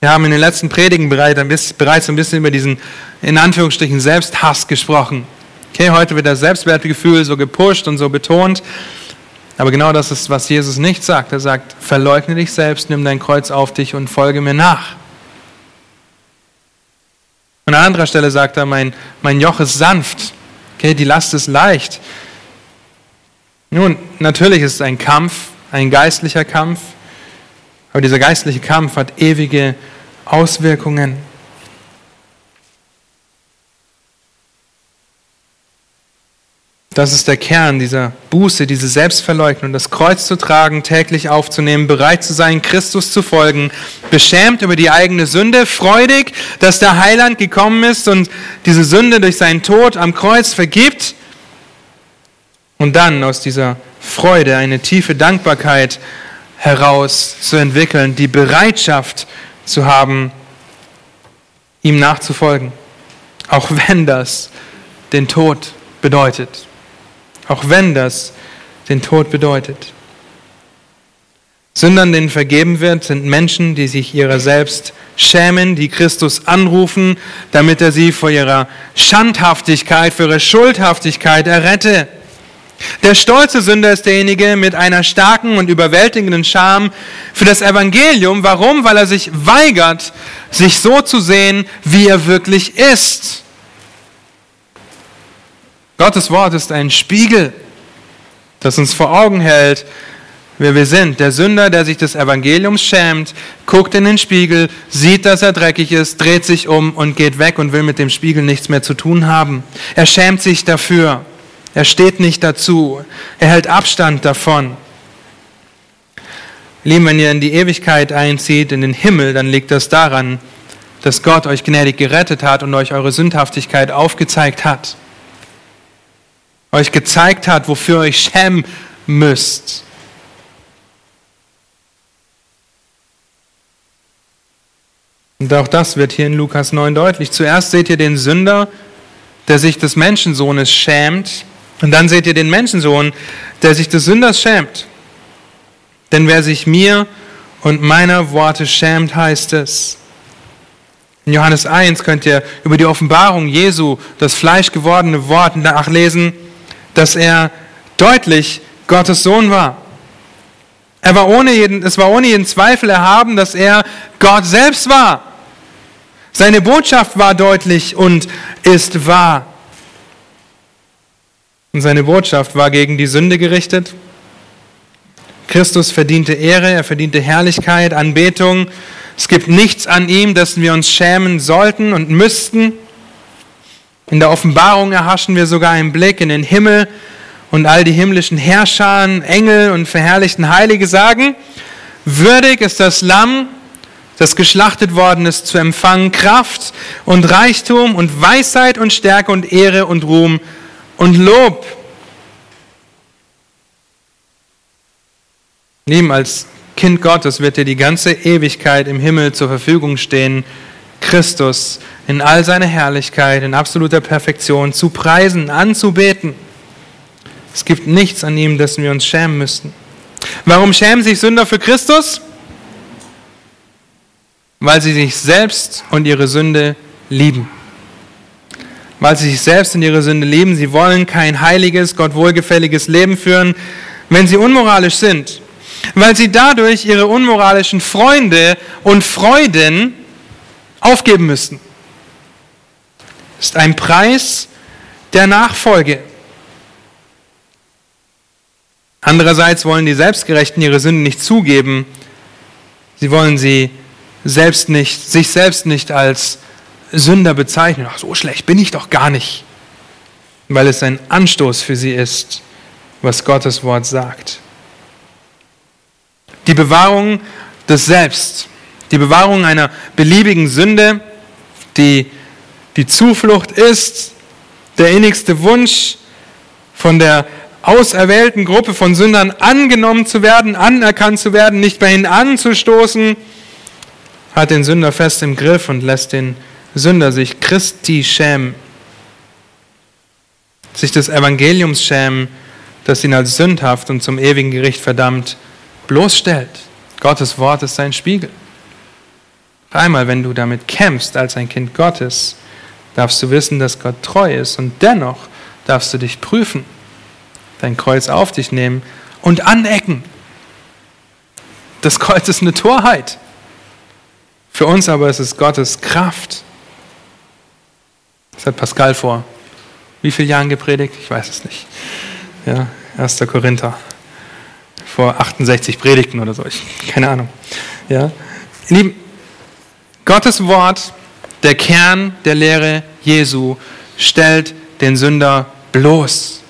Wir haben in den letzten Predigen bereits ein bisschen über diesen, in Anführungsstrichen, Selbsthass gesprochen. Okay, heute wird das Selbstwertgefühl so gepusht und so betont. Aber genau das ist, was Jesus nicht sagt. Er sagt, verleugne dich selbst, nimm dein Kreuz auf dich und folge mir nach. An einer anderen Stelle sagt er, mein, mein Joch ist sanft. Okay, die Last ist leicht. Nun, natürlich ist es ein Kampf, ein geistlicher Kampf. Aber dieser geistliche Kampf hat ewige Auswirkungen. Das ist der Kern dieser Buße, diese Selbstverleugnung, das Kreuz zu tragen, täglich aufzunehmen, bereit zu sein, Christus zu folgen, beschämt über die eigene Sünde, freudig, dass der Heiland gekommen ist und diese Sünde durch seinen Tod am Kreuz vergibt und dann aus dieser Freude eine tiefe Dankbarkeit heraus zu entwickeln, die Bereitschaft zu haben, ihm nachzufolgen, auch wenn das den Tod bedeutet. Auch wenn das den Tod bedeutet. Sündern, denen vergeben wird, sind Menschen, die sich ihrer selbst schämen, die Christus anrufen, damit er sie vor ihrer Schandhaftigkeit, vor ihrer Schuldhaftigkeit errette. Der stolze Sünder ist derjenige mit einer starken und überwältigenden Scham für das Evangelium. Warum? Weil er sich weigert, sich so zu sehen, wie er wirklich ist. Gottes Wort ist ein Spiegel, das uns vor Augen hält, wer wir sind. Der Sünder, der sich des Evangeliums schämt, guckt in den Spiegel, sieht, dass er dreckig ist, dreht sich um und geht weg und will mit dem Spiegel nichts mehr zu tun haben. Er schämt sich dafür. Er steht nicht dazu. Er hält Abstand davon. Lieben, wenn ihr in die Ewigkeit einzieht, in den Himmel, dann liegt das daran, dass Gott euch gnädig gerettet hat und euch eure Sündhaftigkeit aufgezeigt hat. Euch gezeigt hat, wofür ihr euch schämen müsst. Und auch das wird hier in Lukas 9 deutlich. Zuerst seht ihr den Sünder, der sich des Menschensohnes schämt. Und dann seht ihr den Menschensohn, der sich des Sünders schämt. Denn wer sich mir und meiner Worte schämt, heißt es. In Johannes 1 könnt ihr über die Offenbarung Jesu, das fleischgewordene Wort, nachlesen, dass er deutlich Gottes Sohn war. Er war ohne jeden, es war ohne jeden Zweifel erhaben, dass er Gott selbst war. Seine Botschaft war deutlich und ist wahr. Und seine Botschaft war gegen die Sünde gerichtet Christus verdiente Ehre, er verdiente Herrlichkeit, Anbetung. Es gibt nichts an ihm, dessen wir uns schämen sollten und müssten. In der Offenbarung erhaschen wir sogar einen Blick in den Himmel und all die himmlischen Herrscher, Engel und verherrlichten Heilige sagen, würdig ist das Lamm, das geschlachtet worden ist, zu empfangen Kraft und Reichtum und Weisheit und Stärke und Ehre und Ruhm und Lob. Nimm als Kind Gottes wird dir die ganze Ewigkeit im Himmel zur Verfügung stehen, Christus in all seiner Herrlichkeit, in absoluter Perfektion zu preisen, anzubeten. Es gibt nichts an ihm, dessen wir uns schämen müssten. Warum schämen sich Sünder für Christus? Weil sie sich selbst und ihre Sünde lieben. Weil sie sich selbst und ihre Sünde lieben. Sie wollen kein heiliges, Gott wohlgefälliges Leben führen. Wenn sie unmoralisch sind, weil sie dadurch ihre unmoralischen Freunde und Freuden aufgeben müssten. Ist ein Preis der Nachfolge. Andererseits wollen die Selbstgerechten ihre Sünden nicht zugeben. Sie wollen sie selbst nicht, sich selbst nicht als Sünder bezeichnen. Ach, so schlecht bin ich doch gar nicht. Weil es ein Anstoß für sie ist, was Gottes Wort sagt. Die Bewahrung des Selbst, die Bewahrung einer beliebigen Sünde, die die Zuflucht ist, der innigste Wunsch von der auserwählten Gruppe von Sündern angenommen zu werden, anerkannt zu werden, nicht bei ihnen anzustoßen, hat den Sünder fest im Griff und lässt den Sünder sich Christi schämen, sich des Evangeliums schämen, das ihn als sündhaft und zum ewigen Gericht verdammt bloßstellt. Gottes Wort ist sein Spiegel. Einmal, wenn du damit kämpfst als ein Kind Gottes, darfst du wissen, dass Gott treu ist und dennoch darfst du dich prüfen, dein Kreuz auf dich nehmen und anecken. Das Kreuz ist eine Torheit. Für uns aber ist es Gottes Kraft. Das hat Pascal vor wie vielen Jahren gepredigt? Ich weiß es nicht. Ja, 1. Korinther vor 68 Predigten oder so. Ich, keine Ahnung. Ja. Lieben, Gottes Wort, der Kern der Lehre Jesu, stellt den Sünder bloß.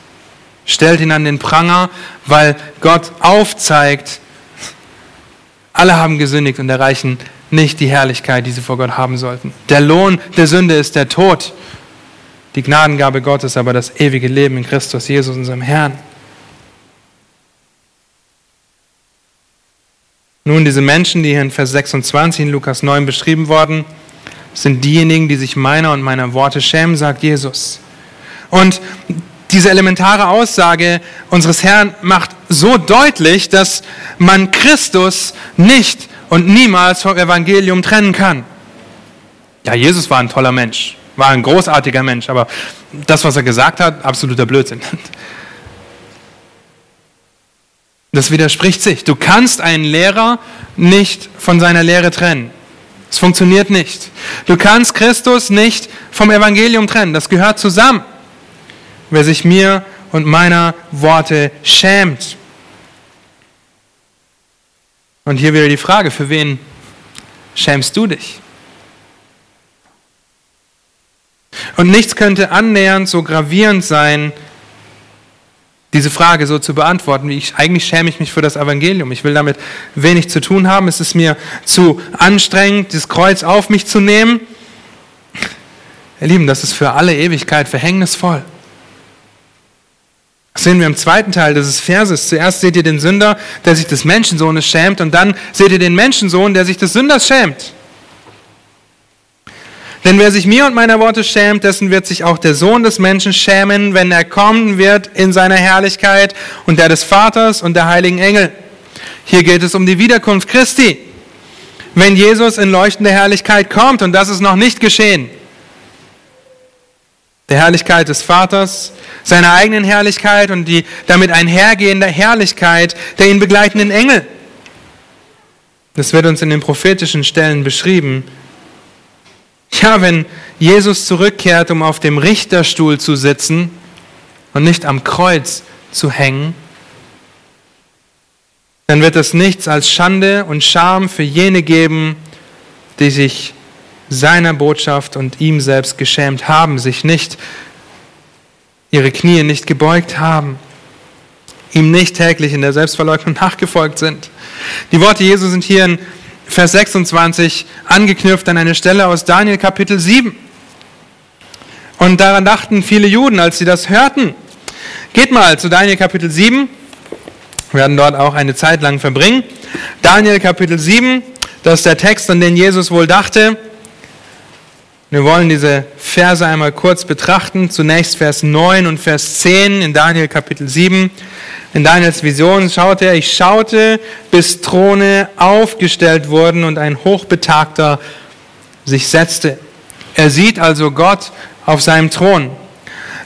Stellt ihn an den Pranger, weil Gott aufzeigt, alle haben gesündigt und erreichen nicht die Herrlichkeit, die sie vor Gott haben sollten. Der Lohn der Sünde ist der Tod. Die Gnadengabe Gottes aber das ewige Leben in Christus Jesus, unserem Herrn. Nun, diese Menschen, die hier in Vers 26 in Lukas 9 beschrieben worden, sind diejenigen, die sich meiner und meiner Worte schämen, sagt Jesus. Und diese elementare Aussage unseres Herrn macht so deutlich, dass man Christus nicht und niemals vom Evangelium trennen kann. Ja, Jesus war ein toller Mensch, war ein großartiger Mensch, aber das, was er gesagt hat, absoluter Blödsinn. Das widerspricht sich. Du kannst einen Lehrer nicht von seiner Lehre trennen. Es funktioniert nicht. Du kannst Christus nicht vom Evangelium trennen. Das gehört zusammen. Wer sich mir und meiner Worte schämt. Und hier wieder die Frage, für wen schämst du dich? Und nichts könnte annähernd so gravierend sein diese Frage so zu beantworten. Ich, eigentlich schäme ich mich für das Evangelium. Ich will damit wenig zu tun haben. Es ist mir zu anstrengend, das Kreuz auf mich zu nehmen. Ihr Lieben, das ist für alle Ewigkeit verhängnisvoll. Das sehen wir im zweiten Teil dieses Verses. Zuerst seht ihr den Sünder, der sich des Menschensohnes schämt, und dann seht ihr den Menschensohn, der sich des Sünders schämt. Denn wer sich mir und meiner Worte schämt, dessen wird sich auch der Sohn des Menschen schämen, wenn er kommen wird in seiner Herrlichkeit und der des Vaters und der heiligen Engel. Hier geht es um die Wiederkunft Christi. Wenn Jesus in leuchtender Herrlichkeit kommt, und das ist noch nicht geschehen, der Herrlichkeit des Vaters, seiner eigenen Herrlichkeit und die damit einhergehende Herrlichkeit der ihn begleitenden Engel. Das wird uns in den prophetischen Stellen beschrieben. Ja, wenn Jesus zurückkehrt, um auf dem Richterstuhl zu sitzen und nicht am Kreuz zu hängen, dann wird es nichts als Schande und Scham für jene geben, die sich seiner Botschaft und ihm selbst geschämt haben, sich nicht, ihre Knie nicht gebeugt haben, ihm nicht täglich in der Selbstverleugnung nachgefolgt sind. Die Worte Jesu sind hier in Vers 26 angeknüpft an eine Stelle aus Daniel Kapitel 7. Und daran dachten viele Juden, als sie das hörten. Geht mal zu Daniel Kapitel 7. Wir werden dort auch eine Zeit lang verbringen. Daniel Kapitel 7, das ist der Text, an den Jesus wohl dachte. Wir wollen diese Verse einmal kurz betrachten. Zunächst Vers 9 und Vers 10 in Daniel Kapitel 7. In Daniels Vision schaute er, ich schaute, bis Throne aufgestellt wurden und ein Hochbetagter sich setzte. Er sieht also Gott auf seinem Thron.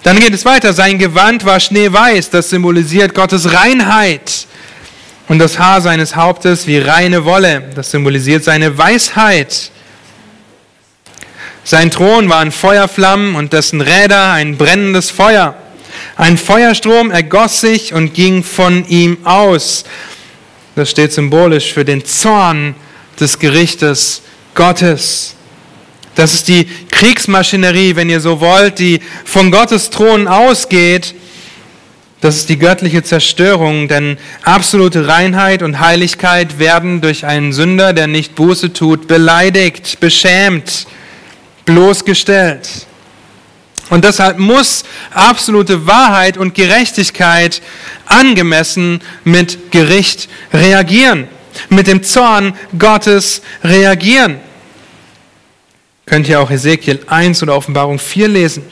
Dann geht es weiter. Sein Gewand war schneeweiß, das symbolisiert Gottes Reinheit. Und das Haar seines Hauptes wie reine Wolle, das symbolisiert seine Weisheit. Sein Thron waren Feuerflammen und dessen Räder ein brennendes Feuer. Ein Feuerstrom ergoss sich und ging von ihm aus. Das steht symbolisch für den Zorn des Gerichtes Gottes. Das ist die Kriegsmaschinerie, wenn ihr so wollt, die von Gottes Thron ausgeht. Das ist die göttliche Zerstörung, denn absolute Reinheit und Heiligkeit werden durch einen Sünder, der nicht Buße tut, beleidigt, beschämt bloßgestellt. Und deshalb muss absolute Wahrheit und Gerechtigkeit angemessen mit Gericht reagieren, mit dem Zorn Gottes reagieren. Könnt ihr auch Ezekiel 1 oder Offenbarung 4 lesen.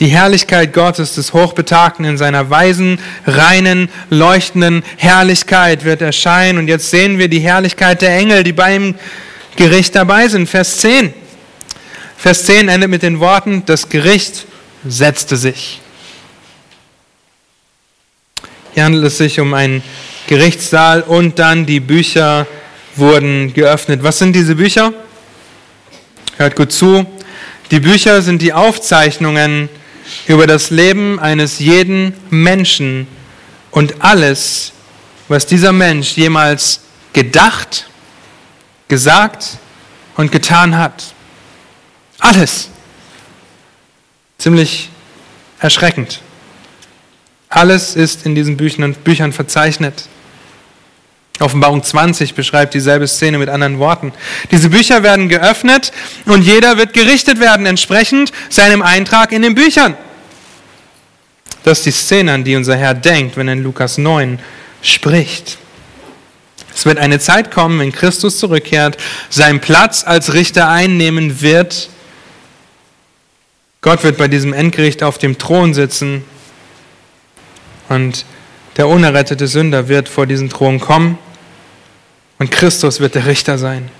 Die Herrlichkeit Gottes des Hochbetagten in seiner weisen, reinen, leuchtenden Herrlichkeit wird erscheinen. Und jetzt sehen wir die Herrlichkeit der Engel, die bei ihm Gericht dabei sind. Vers 10. Vers 10 endet mit den Worten, das Gericht setzte sich. Hier handelt es sich um einen Gerichtssaal und dann die Bücher wurden geöffnet. Was sind diese Bücher? Hört gut zu. Die Bücher sind die Aufzeichnungen über das Leben eines jeden Menschen und alles, was dieser Mensch jemals gedacht, gesagt und getan hat. Alles. Ziemlich erschreckend. Alles ist in diesen Büchern, verzeichnet. Offenbarung 20 beschreibt dieselbe Szene mit anderen Worten. Diese Bücher werden geöffnet und jeder wird gerichtet werden, entsprechend seinem Eintrag in den Büchern. Das ist die Szene, an die unser Herr denkt, wenn er in Lukas 9 spricht. Es wird eine Zeit kommen, wenn Christus zurückkehrt, seinen Platz als Richter einnehmen wird. Gott wird bei diesem Endgericht auf dem Thron sitzen und der unerrettete Sünder wird vor diesen Thron kommen und Christus wird der Richter sein.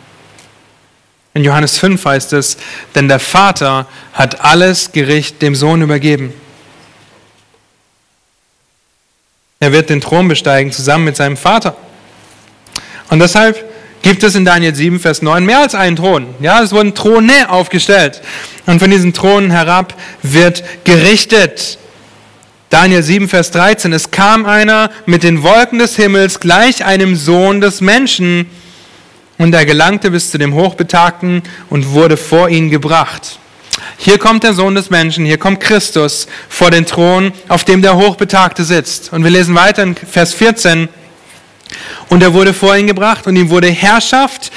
In Johannes 5 heißt es, denn der Vater hat alles Gericht dem Sohn übergeben. Er wird den Thron besteigen zusammen mit seinem Vater. Und deshalb gibt es in Daniel 7, Vers 9 mehr als einen Thron. Ja, es wurden Throne aufgestellt. Und von diesen Thronen herab wird gerichtet. Daniel 7, Vers 13. Es kam einer mit den Wolken des Himmels gleich einem Sohn des Menschen. Und er gelangte bis zu dem Hochbetagten und wurde vor ihn gebracht. Hier kommt der Sohn des Menschen, hier kommt Christus vor den Thron, auf dem der Hochbetagte sitzt. Und wir lesen weiter in Vers 14. Und er wurde vor ihn gebracht und ihm wurde Herrschaft,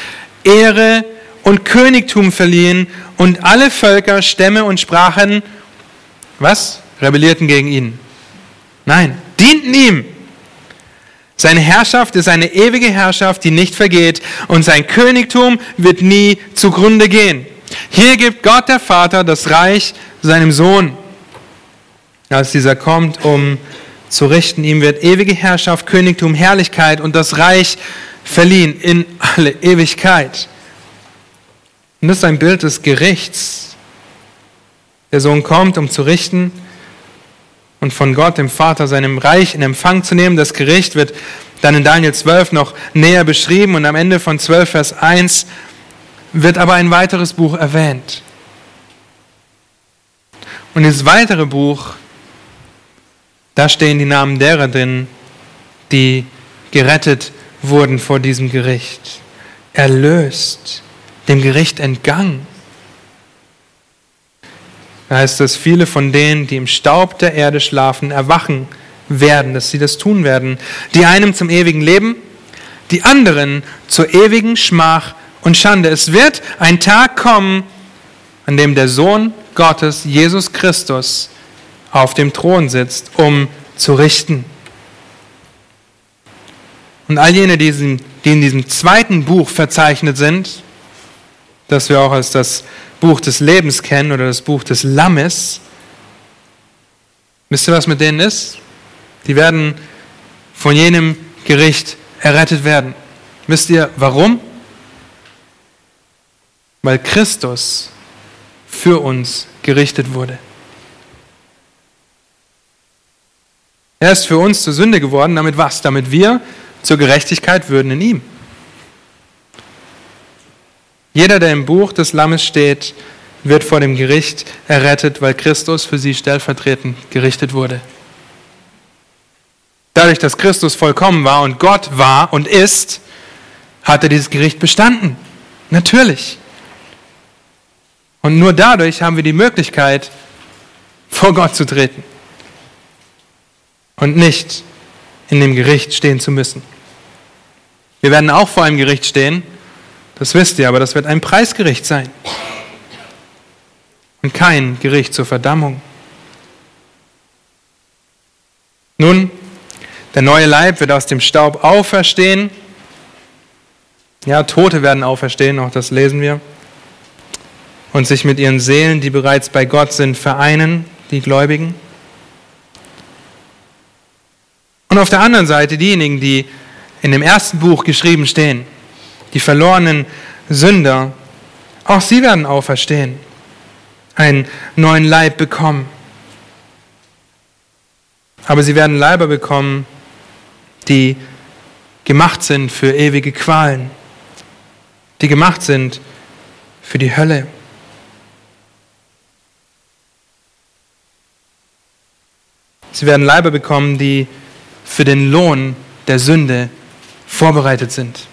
Ehre und Königtum verliehen und alle Völker, Stämme und Sprachen, was? Rebellierten gegen ihn. Nein, dienten ihm. Seine Herrschaft ist eine ewige Herrschaft, die nicht vergeht und sein Königtum wird nie zugrunde gehen. Hier gibt Gott der Vater das Reich seinem Sohn. Als dieser kommt, um zu richten, ihm wird ewige Herrschaft, Königtum, Herrlichkeit und das Reich verliehen in alle Ewigkeit. Und das ist ein Bild des Gerichts. Der Sohn kommt, um zu richten und von Gott, dem Vater, seinem Reich in Empfang zu nehmen. Das Gericht wird dann in Daniel 12 noch näher beschrieben und am Ende von 12, Vers 1 wird aber ein weiteres Buch erwähnt. Und dieses weitere Buch, da stehen die Namen derer drin, die gerettet wurden vor diesem Gericht, erlöst, dem Gericht entgangen. Da heißt es, viele von denen, die im Staub der Erde schlafen, erwachen werden, dass sie das tun werden. Die einen zum ewigen Leben, die anderen zur ewigen Schmach und Schande. Es wird ein Tag kommen, an dem der Sohn Gottes, Jesus Christus, auf dem Thron sitzt, um zu richten. Und all jene, die in diesem zweiten Buch verzeichnet sind, das wir auch als das Buch des Lebens kennen oder das Buch des Lammes, wisst ihr, was mit denen ist? Die werden von jenem Gericht errettet werden. Wisst ihr warum? weil Christus für uns gerichtet wurde. Er ist für uns zur Sünde geworden, damit was? Damit wir zur Gerechtigkeit würden in ihm. Jeder, der im Buch des Lammes steht, wird vor dem Gericht errettet, weil Christus für sie stellvertretend gerichtet wurde. Dadurch, dass Christus vollkommen war und Gott war und ist, hat er dieses Gericht bestanden. Natürlich. Und nur dadurch haben wir die Möglichkeit, vor Gott zu treten und nicht in dem Gericht stehen zu müssen. Wir werden auch vor einem Gericht stehen, das wisst ihr, aber das wird ein Preisgericht sein und kein Gericht zur Verdammung. Nun, der neue Leib wird aus dem Staub auferstehen. Ja, Tote werden auferstehen, auch das lesen wir und sich mit ihren Seelen, die bereits bei Gott sind, vereinen, die Gläubigen. Und auf der anderen Seite diejenigen, die in dem ersten Buch geschrieben stehen, die verlorenen Sünder, auch sie werden auferstehen, einen neuen Leib bekommen. Aber sie werden Leiber bekommen, die gemacht sind für ewige Qualen, die gemacht sind für die Hölle. Sie werden Leiber bekommen, die für den Lohn der Sünde vorbereitet sind.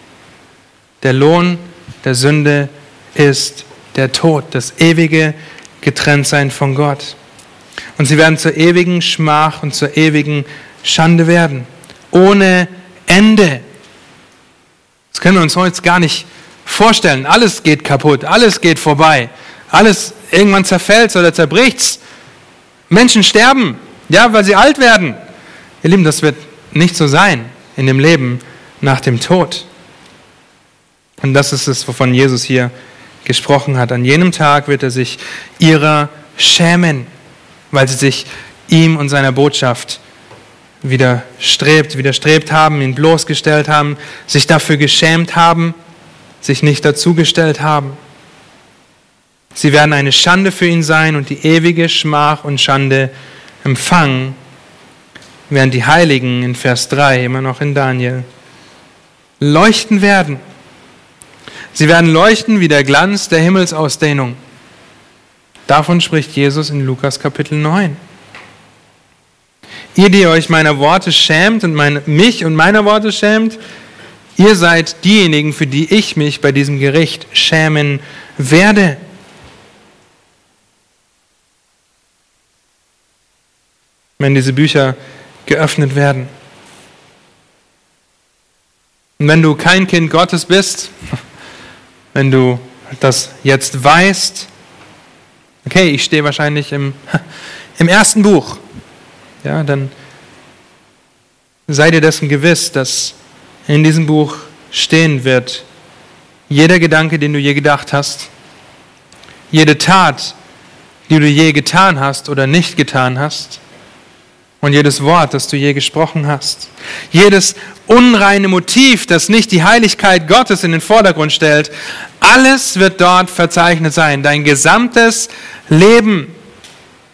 Der Lohn der Sünde ist der Tod, das ewige Getrenntsein von Gott. Und sie werden zur ewigen Schmach und zur ewigen Schande werden, ohne Ende. Das können wir uns heute gar nicht vorstellen. Alles geht kaputt, alles geht vorbei, alles irgendwann zerfällt oder zerbricht. Menschen sterben, ja, weil sie alt werden. Ihr Lieben, das wird nicht so sein in dem Leben nach dem Tod. Und das ist es, wovon Jesus hier gesprochen hat. An jenem Tag wird er sich ihrer schämen, weil sie sich ihm und seiner Botschaft widerstrebt, widerstrebt haben, ihn bloßgestellt haben, sich dafür geschämt haben, sich nicht dazugestellt haben. Sie werden eine Schande für ihn sein und die ewige Schmach und Schande empfangen, während die Heiligen in Vers 3 immer noch in Daniel leuchten werden. Sie werden leuchten wie der Glanz der Himmelsausdehnung. Davon spricht Jesus in Lukas Kapitel 9. Ihr, die euch meiner Worte schämt und meine, mich und meiner Worte schämt, ihr seid diejenigen, für die ich mich bei diesem Gericht schämen werde. Wenn diese Bücher geöffnet werden. Und wenn du kein Kind Gottes bist, wenn du das jetzt weißt, okay, ich stehe wahrscheinlich im, im ersten Buch, ja, dann sei dir dessen gewiss, dass in diesem Buch stehen wird, jeder Gedanke, den du je gedacht hast, jede Tat, die du je getan hast oder nicht getan hast, und jedes Wort, das du je gesprochen hast, jedes unreine Motiv, das nicht die Heiligkeit Gottes in den Vordergrund stellt, alles wird dort verzeichnet sein. Dein gesamtes Leben,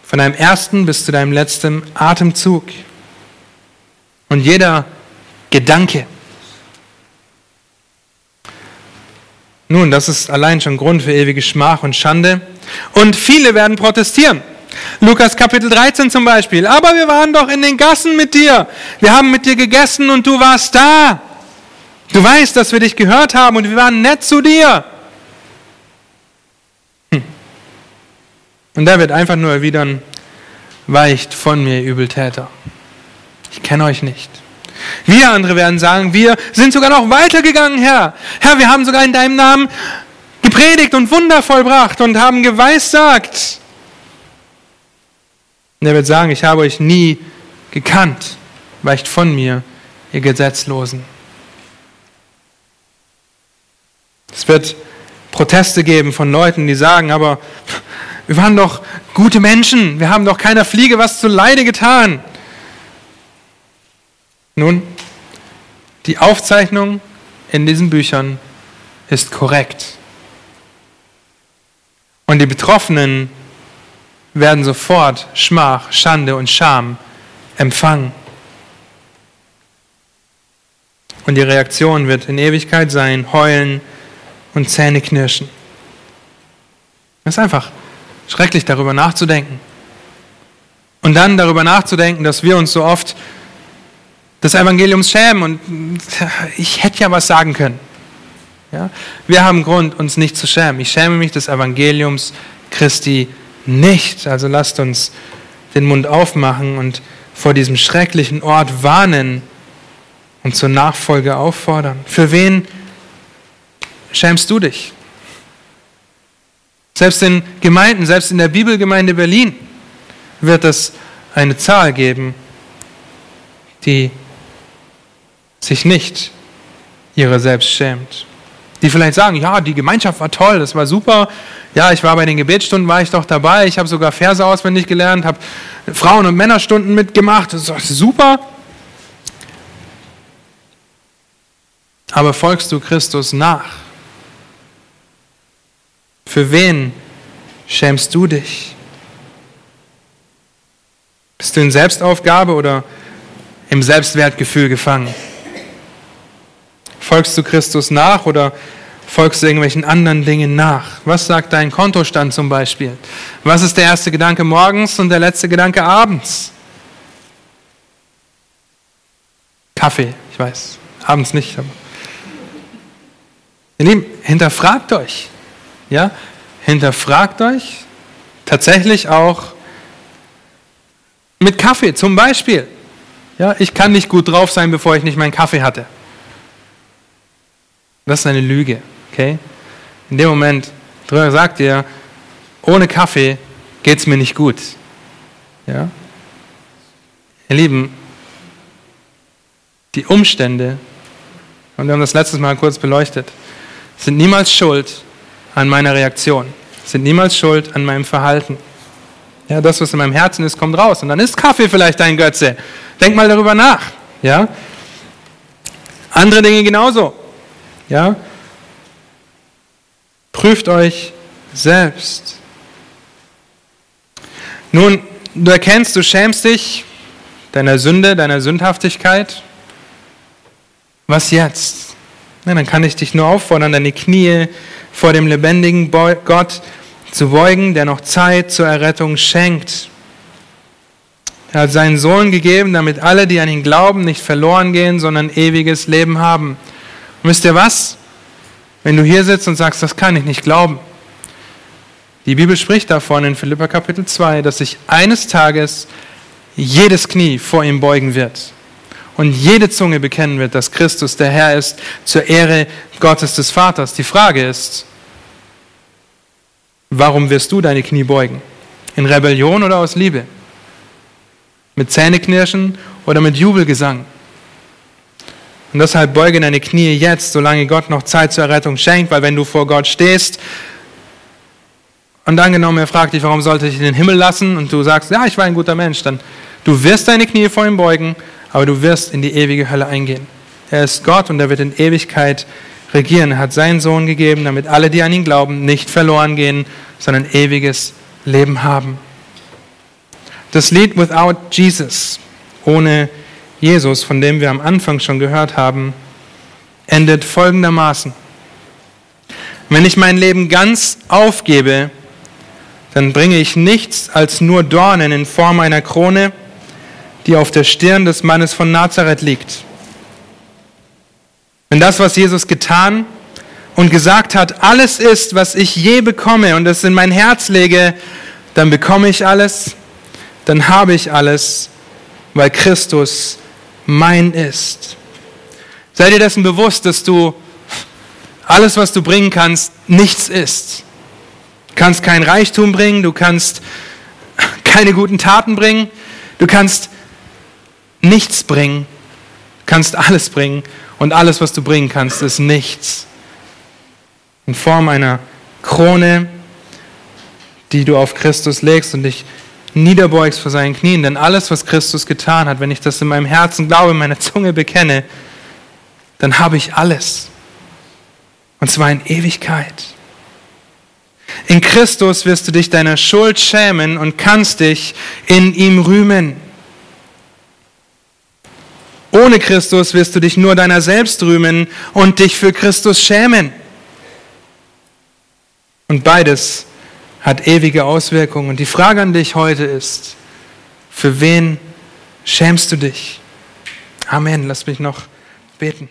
von deinem ersten bis zu deinem letzten Atemzug. Und jeder Gedanke. Nun, das ist allein schon Grund für ewige Schmach und Schande. Und viele werden protestieren. Lukas Kapitel 13 zum Beispiel. Aber wir waren doch in den Gassen mit dir. Wir haben mit dir gegessen und du warst da. Du weißt, dass wir dich gehört haben und wir waren nett zu dir. Hm. Und da wird einfach nur erwidern, weicht von mir, Übeltäter. Ich kenne euch nicht. Wir andere werden sagen, wir sind sogar noch weitergegangen, Herr. Herr, wir haben sogar in deinem Namen gepredigt und Wunder vollbracht und haben geweissagt. Und er wird sagen, ich habe euch nie gekannt. Weicht von mir, ihr Gesetzlosen. Es wird Proteste geben von Leuten, die sagen, aber wir waren doch gute Menschen, wir haben doch keiner Fliege was zu Leide getan. Nun, die Aufzeichnung in diesen Büchern ist korrekt. Und die Betroffenen werden sofort Schmach, Schande und Scham empfangen. Und die Reaktion wird in Ewigkeit sein, heulen und Zähne knirschen. Es ist einfach schrecklich darüber nachzudenken. Und dann darüber nachzudenken, dass wir uns so oft des Evangeliums schämen und ich hätte ja was sagen können. Ja? Wir haben Grund, uns nicht zu schämen. Ich schäme mich des Evangeliums Christi nicht. Also lasst uns den Mund aufmachen und vor diesem schrecklichen Ort warnen und zur Nachfolge auffordern. Für wen schämst du dich? Selbst in Gemeinden, selbst in der Bibelgemeinde Berlin wird es eine Zahl geben, die sich nicht ihrer selbst schämt. Die vielleicht sagen, ja, die Gemeinschaft war toll, das war super. Ja, ich war bei den Gebetsstunden, war ich doch dabei. Ich habe sogar Verse auswendig gelernt, habe Frauen- und Männerstunden mitgemacht. Das ist super. Aber folgst du Christus nach? Für wen schämst du dich? Bist du in Selbstaufgabe oder im Selbstwertgefühl gefangen? Folgst du Christus nach oder folgst du irgendwelchen anderen Dingen nach? Was sagt dein Kontostand zum Beispiel? Was ist der erste Gedanke morgens und der letzte Gedanke abends? Kaffee, ich weiß, abends nicht. Aber Ihr Lieben, hinterfragt euch. Ja? Hinterfragt euch tatsächlich auch mit Kaffee zum Beispiel. Ja, ich kann nicht gut drauf sein, bevor ich nicht meinen Kaffee hatte. Das ist eine Lüge. Okay? In dem Moment, sagt ihr, ohne Kaffee geht es mir nicht gut. Ja? Ihr Lieben, die Umstände, und wir haben das letztes Mal kurz beleuchtet, sind niemals schuld an meiner Reaktion, sind niemals schuld an meinem Verhalten. Ja, das, was in meinem Herzen ist, kommt raus. Und dann ist Kaffee vielleicht dein Götze. Denk mal darüber nach. Ja? Andere Dinge genauso. Ja? Prüft euch selbst. Nun, du erkennst, du schämst dich deiner Sünde, deiner Sündhaftigkeit. Was jetzt? Ja, dann kann ich dich nur auffordern, deine Knie vor dem lebendigen Gott zu beugen, der noch Zeit zur Errettung schenkt. Er hat seinen Sohn gegeben, damit alle, die an ihn glauben, nicht verloren gehen, sondern ewiges Leben haben. Und wisst ihr was? Wenn du hier sitzt und sagst, das kann ich nicht glauben. Die Bibel spricht davon in Philippa Kapitel 2, dass sich eines Tages jedes Knie vor ihm beugen wird und jede Zunge bekennen wird, dass Christus der Herr ist, zur Ehre Gottes des Vaters. Die Frage ist, warum wirst du deine Knie beugen? In Rebellion oder aus Liebe? Mit Zähneknirschen oder mit Jubelgesang? Und deshalb beuge deine Knie jetzt, solange Gott noch Zeit zur Errettung schenkt, weil wenn du vor Gott stehst und angenommen, er fragt dich, warum sollte ich in den Himmel lassen und du sagst, ja, ich war ein guter Mensch, dann du wirst deine Knie vor ihm beugen, aber du wirst in die ewige Hölle eingehen. Er ist Gott und er wird in Ewigkeit regieren. Er hat seinen Sohn gegeben, damit alle, die an ihn glauben, nicht verloren gehen, sondern ewiges Leben haben. Das Lied Without Jesus, ohne Jesus, von dem wir am Anfang schon gehört haben, endet folgendermaßen. Wenn ich mein Leben ganz aufgebe, dann bringe ich nichts als nur Dornen in Form einer Krone, die auf der Stirn des Mannes von Nazareth liegt. Wenn das, was Jesus getan und gesagt hat, alles ist, was ich je bekomme und es in mein Herz lege, dann bekomme ich alles, dann habe ich alles, weil Christus mein ist. Sei dir dessen bewusst, dass du alles, was du bringen kannst, nichts ist. Du kannst kein Reichtum bringen, du kannst keine guten Taten bringen, du kannst nichts bringen, kannst alles bringen und alles, was du bringen kannst, ist nichts. In Form einer Krone, die du auf Christus legst und dich niederbeugst vor seinen Knien. Denn alles, was Christus getan hat, wenn ich das in meinem Herzen glaube, in meiner Zunge bekenne, dann habe ich alles. Und zwar in Ewigkeit. In Christus wirst du dich deiner Schuld schämen und kannst dich in ihm rühmen. Ohne Christus wirst du dich nur deiner selbst rühmen und dich für Christus schämen. Und beides hat ewige Auswirkungen. Und die Frage an dich heute ist, für wen schämst du dich? Amen. Lass mich noch beten.